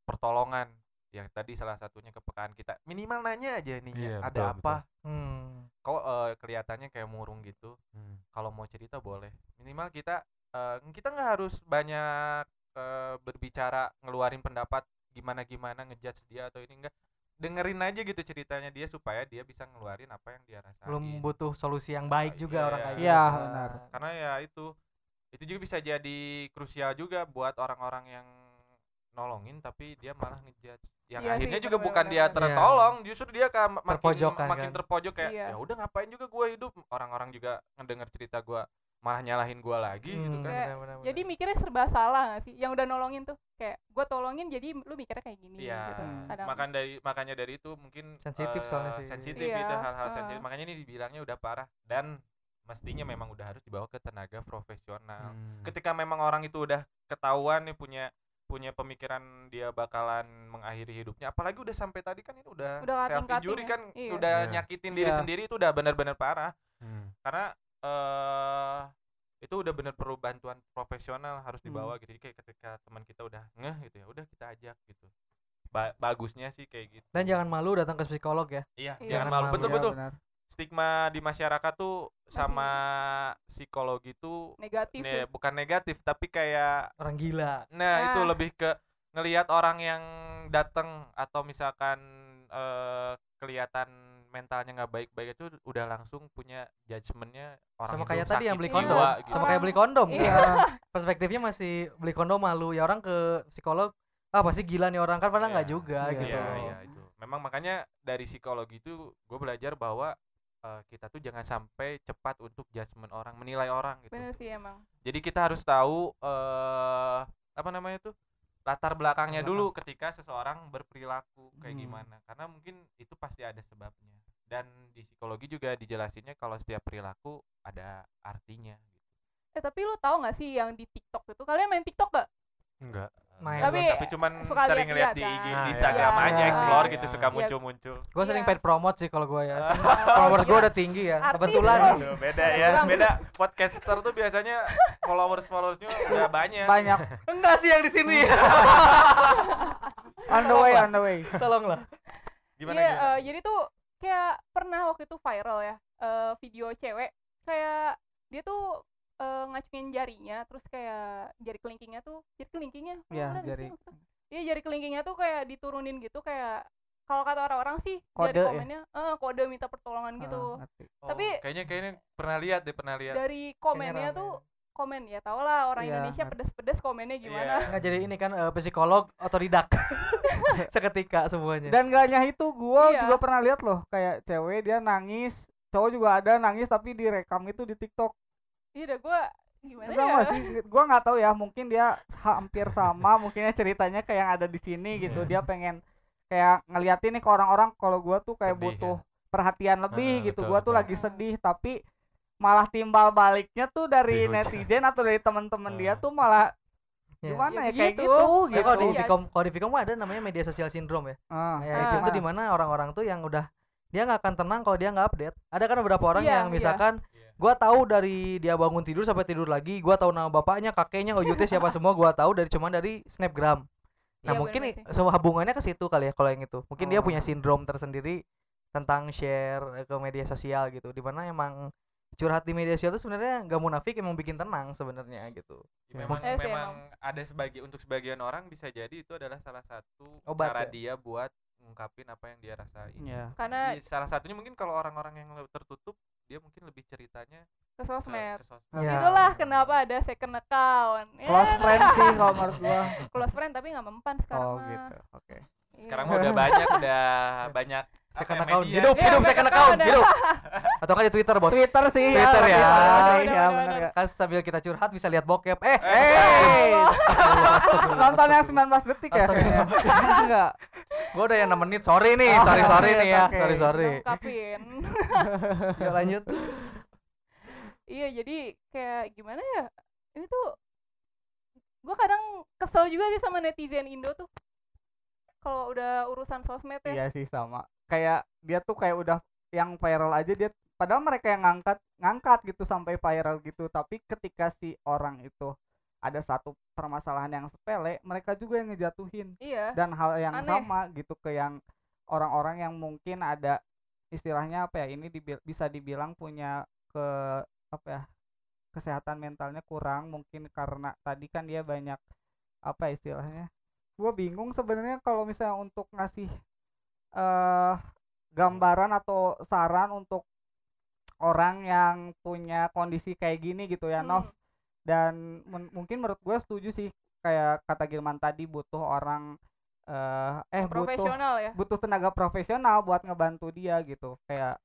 pertolongan ya tadi salah satunya kepekaan kita minimal nanya aja nih ya Iya, ada betul, apa Hmm. kok eh, kelihatannya kayak murung gitu Hmm. kalau mau cerita boleh minimal kita eh, kita nggak harus banyak eh, berbicara ngeluarin pendapat gimana gimana ngejudge dia atau ini enggak dengerin aja gitu ceritanya dia supaya dia bisa ngeluarin apa yang dia rasain belum butuh solusi yang baik Oh, juga iya. orang kayak gitu Iya, kan. benar. karena ya itu itu juga bisa jadi krusial juga buat orang-orang yang nolongin tapi dia malah ngejudge yang Iya sih, akhirnya juga bukan dia tertolong justru dia kayak ma- makin Terpojokkan makin kan. terpojok kayak Iya. ya udah ngapain juga gua hidup orang-orang juga ngedenger cerita gua malah nyalahin gua lagi gitu Hmm, kan Kayak, benar-benar, jadi benar. mikirnya serba salah gak sih yang udah nolongin tuh kayak gue tolongin jadi lu mikirnya kayak gini Iya, gitu kadang makan dari makanya dari itu mungkin Sensitif eh, soalnya sih. sensitif Iya, itu hal-hal eh. sensitif. Makanya ini dibilangnya udah parah dan mestinya memang udah harus dibawa ke tenaga profesional. Hmm. Ketika memang orang itu udah ketahuan nih punya punya pemikiran dia bakalan mengakhiri hidupnya apalagi udah sampai tadi kan ini udah, Udah self injury ya. kan Iya. udah Iya. nyakitin diri Iya. sendiri itu udah benar-benar parah Hmm. karena eh itu udah bener perlu bantuan profesional harus Hmm. dibawa gitu Jadi kayak ketika teman kita udah ngeh gitu ya udah kita ajak gitu Ba- bagusnya sih kayak gitu dan jangan malu datang ke psikolog ya iya Iya. jangan Jangan malu malu. betul Iya, betul benar. Stigma di masyarakat tuh sama psikologi tuh negatif ne- ya. bukan negatif tapi kayak orang gila nah itu Ah. lebih ke ngelihat orang yang datang atau misalkan eh, kelihatan mentalnya nggak baik-baik itu udah langsung punya judgementnya orang sama itu kayak tadi yang beli Iya. kondom gitu. sama kayak beli kondom Iya. kan. perspektifnya masih beli kondom malu ya orang ke psikolog ah pasti gila nih orang kan padahal nggak Iya. juga Iya. gitu Iya, loh. iya itu. Memang makanya dari psikologi itu gue belajar bahwa eh, kita tuh jangan sampai cepat untuk judgement orang, menilai orang gitu. bener sih emang Jadi kita harus tahu eh apa namanya tuh latar belakangnya Belakang. dulu ketika seseorang berperilaku kayak Hmm. gimana. Karena mungkin itu pasti ada sebabnya. Dan di psikologi juga dijelasinnya kalau setiap perilaku ada artinya gitu. eh tapi lu tahu nggak sih yang di TikTok itu kalian main TikTok gak Enggak. Main. Tapi, Tapi cuman suka sering ngeliat lihat-lihat di IG, kan. di Ah, Instagram iya. aja Iya, explore iya. gitu suka Iya. muncul-muncul. gue sering Iya. paid promote sih kalau gue ya Ah. followers gue udah tinggi ya Artis kebetulan loh. Aduh, beda ya, beda. Podcaster tuh biasanya followers followersnya udah banyak. banyak *laughs* enggak sih yang di sini on the way on the way tolonglah Gimana Iya, gimana? eh, jadi tuh kayak pernah waktu itu viral ya eh, video cewek kayak dia tuh eh, ngacungin jarinya terus kayak jari kelingkingnya tuh jari kelingkingnya Iya, jari. iya jari kelingkingnya tuh kayak diturunin gitu kayak kalau kata orang-orang sih Kode dari ya? komennya eh, kode minta pertolongan gitu Ah, ngerti. Oh, tapi- kayaknya kayaknya pernah lihat deh, pernah lihat. dari komennya tuh komen ya tau lah orang Iya, Indonesia pedes-pedes komennya gimana Iya. *laughs* nggak jadi ini kan eh, psikolog otodidak *laughs* seketika semuanya dan gak hanya itu gua Iya. juga pernah lihat loh kayak cewek dia nangis cowok juga ada nangis tapi direkam itu di TikTok iya udah gue gimana Enggak ya sih gua nggak tahu ya mungkin dia hampir sama mungkinnya ceritanya kayak yang ada di sini gitu Iya. dia pengen kayak ngeliatin nih ke orang-orang kalau gua tuh kayak Sedih, butuh ya? perhatian lebih Ah, gitu gua tuh betul. lagi sedih tapi malah timbal baliknya tuh dari Dihujat. netizen atau dari teman-teman dia Ah. tuh malah Ya. gimana Ya ya, kayak gitu. gitu gitu kalau di. Vcom, kalau di Vcom ada namanya media sosial syndrome ya. Ah, Ya, Ah. itu tuh Nah. di mana orang-orang tuh yang udah dia nggak akan tenang kalau dia nggak update. Ada kan beberapa orang Iya, yang iya. misalkan Iya. Gua tahu dari dia bangun tidur sampai tidur lagi, gua tahu nama bapaknya, kakeknya, OYT siapa semua gua tahu dari cuman dari snapgram. Nah, Iya, mungkin semua hubungannya ke situ kali ya kalau yang itu. Mungkin dia Oh. punya sindrom tersendiri tentang share eh, ke media sosial gitu. Di mana emang curhat di media sosial itu sebenarnya nggak munafik emang bikin tenang sebenarnya gitu Ya, memang Eh, memang ada sebagai untuk sebagian orang bisa jadi itu adalah salah satu Obat cara ya? dia buat ngungkapin apa yang dia rasain. Iya. karena Jadi salah satunya mungkin kalau orang-orang yang tertutup dia mungkin lebih ceritanya ke sosmed ke sosmed. Ya. itulah kenapa ada second account Ya, Close friend sih kalau menurut gua. *laughs* close friend tapi nggak mempan sekarang Oh mah. gitu. Oke. Iya. Sekarang mah udah banyak udah *laughs* banyak second ya, account media. hidup Iya, hidup second second account hidup atau kan di twitter bos Twitter sih Twitter ya. Twitter Bener, sih, bener, ya bener, bener ya. kan sambil kita curhat bisa lihat bokep eh Eh, nonton yang astagfirullah. 19 detik ya? *laughs* Enggak. Gua udah yang 6 menit sorry nih Oh, sorry sorry iya, nih ya. oke. sorry sorry. Ngungkapin. *laughs* Yuk lanjut. Iya jadi kayak gimana ya ini tuh gue kadang kesel juga sih sama netizen Indo tuh. Kalau udah urusan sosmed ya. Iya sih sama. Kayak dia tuh kayak udah yang viral aja dia padahal mereka yang ngangkat ngangkat gitu sampai viral gitu. Tapi ketika si orang itu ada satu permasalahan yang sepele mereka juga yang ngejatuhin iya dan hal yang Aneh. sama gitu ke yang orang-orang yang mungkin ada istilahnya apa ya ini dibil- bisa dibilang punya ke apa ya kesehatan mentalnya kurang mungkin karena tadi kan dia banyak apa ya istilahnya gue bingung sebenarnya kalau misalnya untuk ngasih eh gambaran atau saran untuk orang yang punya kondisi kayak gini gitu ya Nov Hmm. Dan mungkin menurut gue setuju sih kayak kata Gilman tadi butuh orang eh eh butuh ya butuh tenaga profesional buat ngebantu dia gitu kayak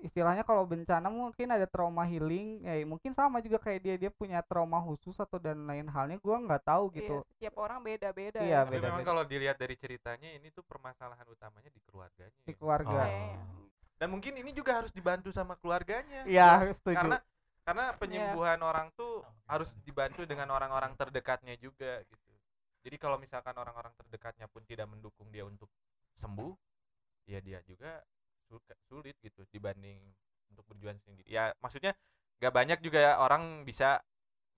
istilahnya kalau bencana mungkin ada trauma healing ya mungkin sama juga kayak dia dia punya trauma khusus atau dan lain halnya gua nggak tahu gitu Iya, setiap orang beda-beda Iya, ya. Tapi memang kalau dilihat dari ceritanya ini tuh permasalahan utamanya di keluarganya. di ya. keluarga Oh. Dan mungkin ini juga harus dibantu sama keluarganya. Iya, Jelas. setuju. Karena karena penyembuhan orang tuh harus dibantu dengan orang-orang terdekatnya juga gitu. Jadi kalau misalkan orang-orang terdekatnya pun tidak mendukung dia untuk sembuh, ya dia juga sul- sulit gitu dibanding untuk berjuang sendiri. Ya maksudnya gak banyak juga ya orang bisa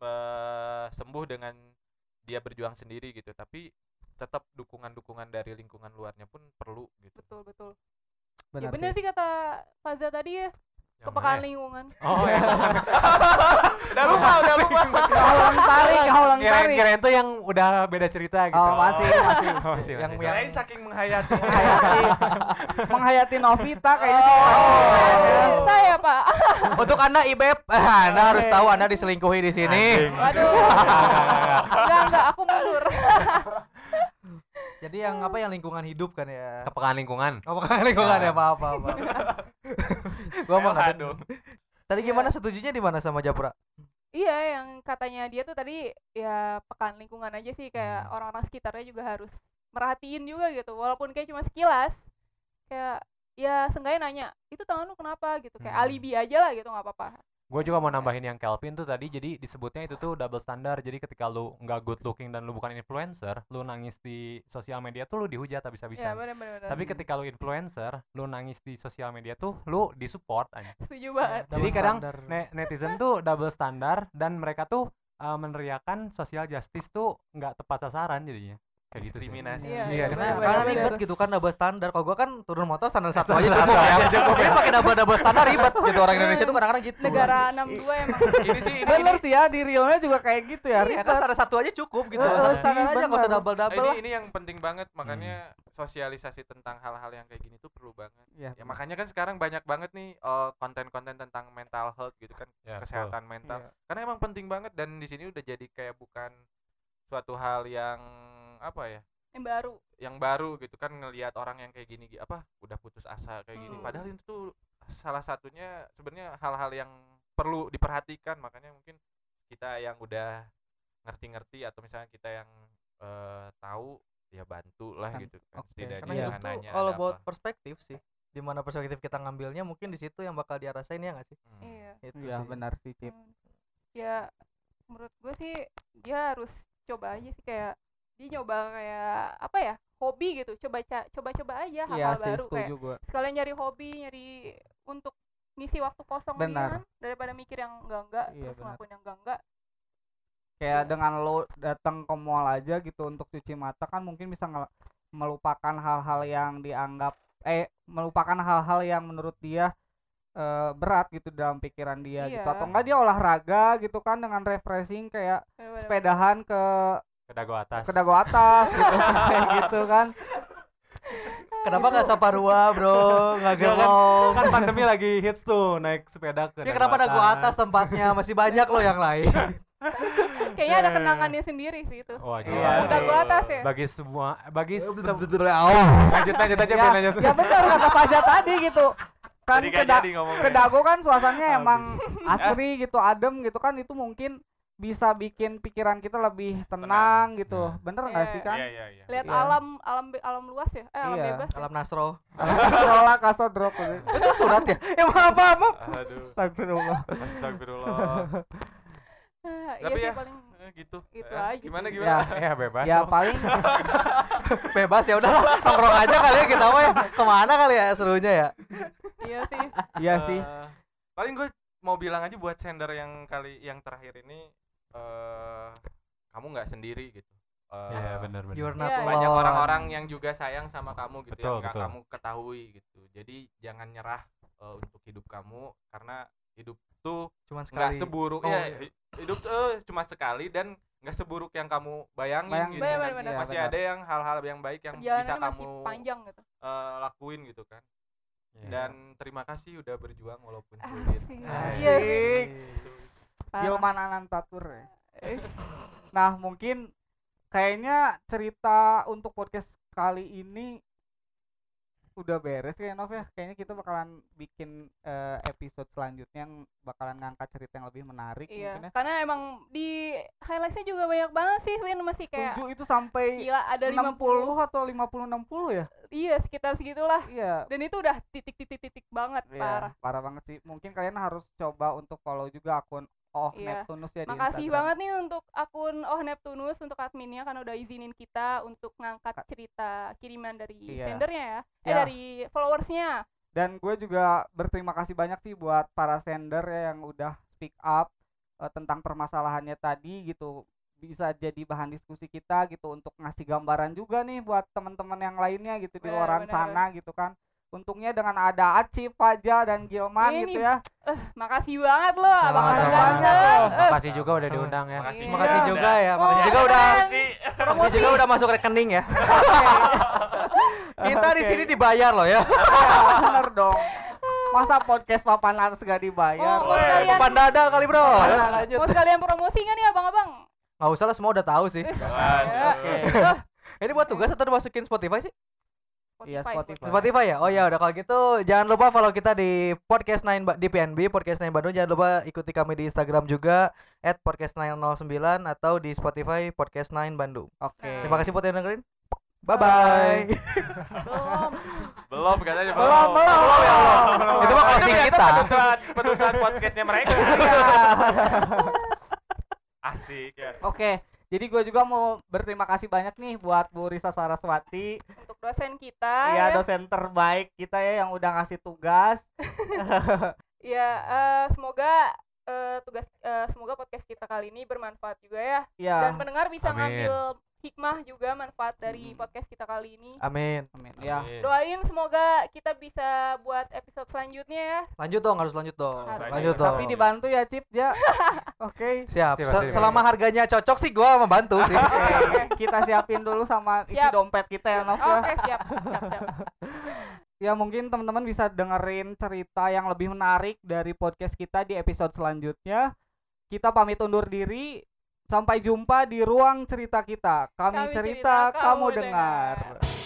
eh, sembuh dengan dia berjuang sendiri gitu. Tapi tetap dukungan-dukungan dari lingkungan luarnya pun perlu gitu. betul betul benar ya bener sih kata Faza tadi ya kepekaan ya? lingkungan. Oh, ya. *laughs* udah lupa, udah lupa. kaulang tarik kaulang Kirain tarik kirain tuh yang udah beda cerita gitu. oh masih masih. Oh, masih, Yang- masih. yang- Kirain saking menghayati. menghayati. *laughs* Menghayati Novita kayaknya. Oh, saya pak. Untuk anda ibeb *laughs* anda harus tahu anda diselingkuhi di sini. Waduh. Enggak enggak aku mundur jadi yang apa yang lingkungan hidup kan ya Kepekaan lingkungan. Oh, bukan lingkungan ya, apa apa apa. gua mah nggak Aduh. Tadi gimana setujunya di mana sama Japra? iya yang katanya dia tuh tadi ya pekan lingkungan aja sih kayak Hmm. orang-orang sekitarnya juga harus merhatiin juga gitu walaupun kayak cuma sekilas kayak ya seenggaknya nanya itu tangan lu kenapa gitu kayak Hmm. alibi aja lah gitu nggak apa-apa Gue juga mau nambahin yang Kelvin tuh tadi jadi disebutnya itu tuh double standar. Jadi ketika lu nggak good looking dan lu bukan influencer, lu nangis di sosial media tuh lu dihujat ya habis-habisan. benar-benar Tapi ketika lu influencer, lu nangis di sosial media tuh lu disupport aja. setuju banget Jadi Double kadang ne- netizen tuh double standar dan mereka tuh uh, meneriakan social justice tuh nggak tepat sasaran jadinya. Kayak gitu. Diskriminasi. Iya, Iya, benar, karena- Karena ribet gitu kan double standar. Kalau gua kan turun motor standar satu aja cukup ya. cukup. Tapi pakai double double standar ribet gitu orang Indonesia tuh kadang-kadang gitu. negara 62 emang *laughs* Ini sih ini, bener sih ya di realnya juga kayak gitu ya Iya ribet. kan standar satu aja cukup gitu. Satu standar aja nggak usah double double ini ini yang penting banget makanya sosialisasi tentang hal-hal yang kayak gini tuh perlu banget. Iya, Ya makanya kan sekarang banyak banget nih eh, konten-konten tentang mental health gitu kan, Ya, betul. kesehatan mental. Iya. Karena emang penting banget dan di sini udah jadi kayak bukan suatu hal yang apa ya? yang baru yang baru gitu kan ngelihat orang yang kayak gini gi- apa udah putus asa kayak gini Hmm. padahal itu tuh salah satunya sebenarnya hal-hal yang perlu diperhatikan makanya mungkin kita yang udah ngerti-ngerti atau misalnya kita yang eh, tahu ya bantu lah Kan, gitu kan oke. setidaknya Karena jangan tuh nanya all about apa. perspektif sih. Di mana perspektif kita ngambilnya mungkin di situ yang bakal dia rasain ya nggak sih? Hmm. iya Itu Iya sih. benar sih Cip. Hmm. ya menurut gue sih dia harus coba aja sih kayak dia nyoba kayak apa ya hobi gitu coba ca- coba-coba aja Iya hal-hal sih baru kayak setuju gua. sekalian nyari hobi nyari untuk ngisi waktu kosong dia Benar. kan daripada mikir yang enggak enggak Iya, terus benar. ngelakuin yang enggak enggak kayak dengan lo datang ke mall aja gitu untuk cuci mata kan mungkin bisa melupakan hal-hal yang dianggap eh melupakan hal-hal yang menurut dia eh, berat gitu dalam pikiran dia gitu Iya. atau enggak dia olahraga gitu kan dengan refreshing kayak sepedahan ke ke dago atas ke dago atas gitu *laughs* kayak gitu kan Kenapa nggak Saparua, Bro? Nggak Ya kan, gelong. kan pandemi lagi hits tuh naik sepeda ke Ya kenapa dago atas tempatnya? Masih banyak loh yang lain. *laughs* Kayaknya ada kenangannya sendiri sih itu. Wah, Iya, jelas. Udah gua atas ya. bagi semua bagi Oh. lanjut lanjut aja ya, lanjut ya benar kata Faza tadi gitu kan ke, gak da- jadi ngomongnya. ke dago kan suasananya emang asri gitu adem gitu kan itu mungkin bisa bikin pikiran kita lebih tenang, gitu Nah. bener nggak Iya. sih kan Iya iya iya. Lihat Iya. alam alam alam luas ya. Eh alam Iya. bebas. ya. Alam Nasro. Rola kasodrok *laughs* Itu surat ya? Eh maaf maaf. maaf. Aduh. Astagfirullah Astagfirullah. Ah, *laughs* iya Tapi sih ya, paling Eh, gitu. Gitu Eh, aja Gimana sih. gimana? *laughs* ya bebas ya paling Bebas ya udah nongkrong aja kali ya kita mah ya. Ke mana kali ya serunya ya? iya sih. iya sih Eh, paling gue mau bilang aja buat sender yang kali yang terakhir ini eh kamu nggak sendiri gitu. Eh, Iya benar. You're Iya, not iya. banyak orang-orang yang juga sayang sama kamu gitu Betul, yang nggak betul. kamu ketahui gitu. Jadi jangan nyerah eh, untuk hidup kamu karena hidup tuh nggak sekali. seburuk Oh, ya iya. hi- hidup tuh cuma sekali dan nggak seburuk yang kamu bayangin, Bayangin. gitu Bener, kan. bener, bener. masih Iya, ada yang hal-hal yang baik yang bisa Perjalanannya masih kamu panjang gitu. eh, lakuin gitu kan Iya. dan terima kasih udah berjuang walaupun *laughs* sulit. Iya. Gilman Anantatur ya Eh, Nah mungkin kayaknya cerita untuk podcast kali ini udah beres ya Nov ya. Kayaknya kita bakalan bikin eh, episode selanjutnya yang bakalan ngangkat cerita yang lebih menarik Iya, mungkin ya. karena emang di highlightsnya juga banyak banget sih Win masih kayak Setuju itu sampai gila ada 60 50 atau 50 60 ya? iya sekitar segitulah Iya. dan itu udah titik-titik-titik banget Iya, parah parah banget sih. Mungkin kalian harus coba untuk follow juga akun Oh Iya. Neptunus ya makasih Instagram. banget nih untuk akun Oh Neptunus untuk adminnya karena udah izinin kita untuk ngangkat cerita kiriman dari Iya. sendernya ya eh Ya. dari followersnya Dan gue juga berterima kasih banyak sih buat para sender ya yang udah speak up eh, tentang permasalahannya tadi gitu bisa jadi bahan diskusi kita gitu untuk ngasih gambaran juga nih buat teman-teman yang lainnya gitu di Bener, bener. sana gitu kan. Untungnya dengan ada Aci, Faja dan Gilman Ini gitu ya. makasih banget loh abang Sama-sama. banget. Eh, Makasih juga udah Sama. diundang ya. Makasih. Iya. Makasih juga ya. Oh, Makasih juga udah keren. Makasih. Makasih juga udah masuk rekening ya. Kita di sini dibayar loh ya. Ya, bener dong. Masa podcast papan atas gak dibayar? Oh, mau sekalian Depan dada kali bro. Ya, lanjut. mau sekalian promosi nggak nih abang-abang Nggak usah lah semua udah tahu sih. Waduh. Ini buat tugas atau dimasukin Spotify sih? Iya, Spotify. Spotify ya? Oh ya udah kalau gitu jangan lupa follow kita di podcast 9 Ba- di PNB podcast 9 Bandung jangan lupa ikuti kami di Instagram juga at podcast 909 atau di Spotify podcast 9 Bandung. Oke. Terima kasih buat yang dengerin. Bye bye. belum *laughs* Belum katanya Belum, belum, belum, ya, belum. Itu mah closing kita. penuturan penuturan podcastnya mereka. Iya. Asik ya. Oke, jadi gue juga mau berterima kasih banyak nih buat Bu Risa Saraswati, untuk dosen kita ya ya dosen terbaik kita ya yang udah ngasih tugas. *laughs* Ya, eh, semoga eh, tugas eh, semoga podcast kita kali ini bermanfaat juga ya Ya, dan pendengar bisa Amin. ngambil hikmah juga manfaat dari Hmm. podcast kita kali ini. Amin. amin. Ya, Amin. Doain semoga kita bisa buat episode selanjutnya ya. Lanjut dong, harus lanjut dong. Harus. Lanjut dong. tapi dibantu ya Cip ya. *laughs* Oke. Siap. Pasti, Se- pasti. selama harganya cocok sih gua membantu sih. Oke, kita siapin dulu sama isi Siap. dompet kita ya, Nov ya. Oke, siap. Siap, siap. *laughs* Ya mungkin teman-teman bisa dengerin cerita yang lebih menarik dari podcast kita di episode selanjutnya. Kita pamit undur diri. Sampai jumpa di ruang cerita kita. Kami, Kami cerita, cerita, kamu kamu dengar. dengar.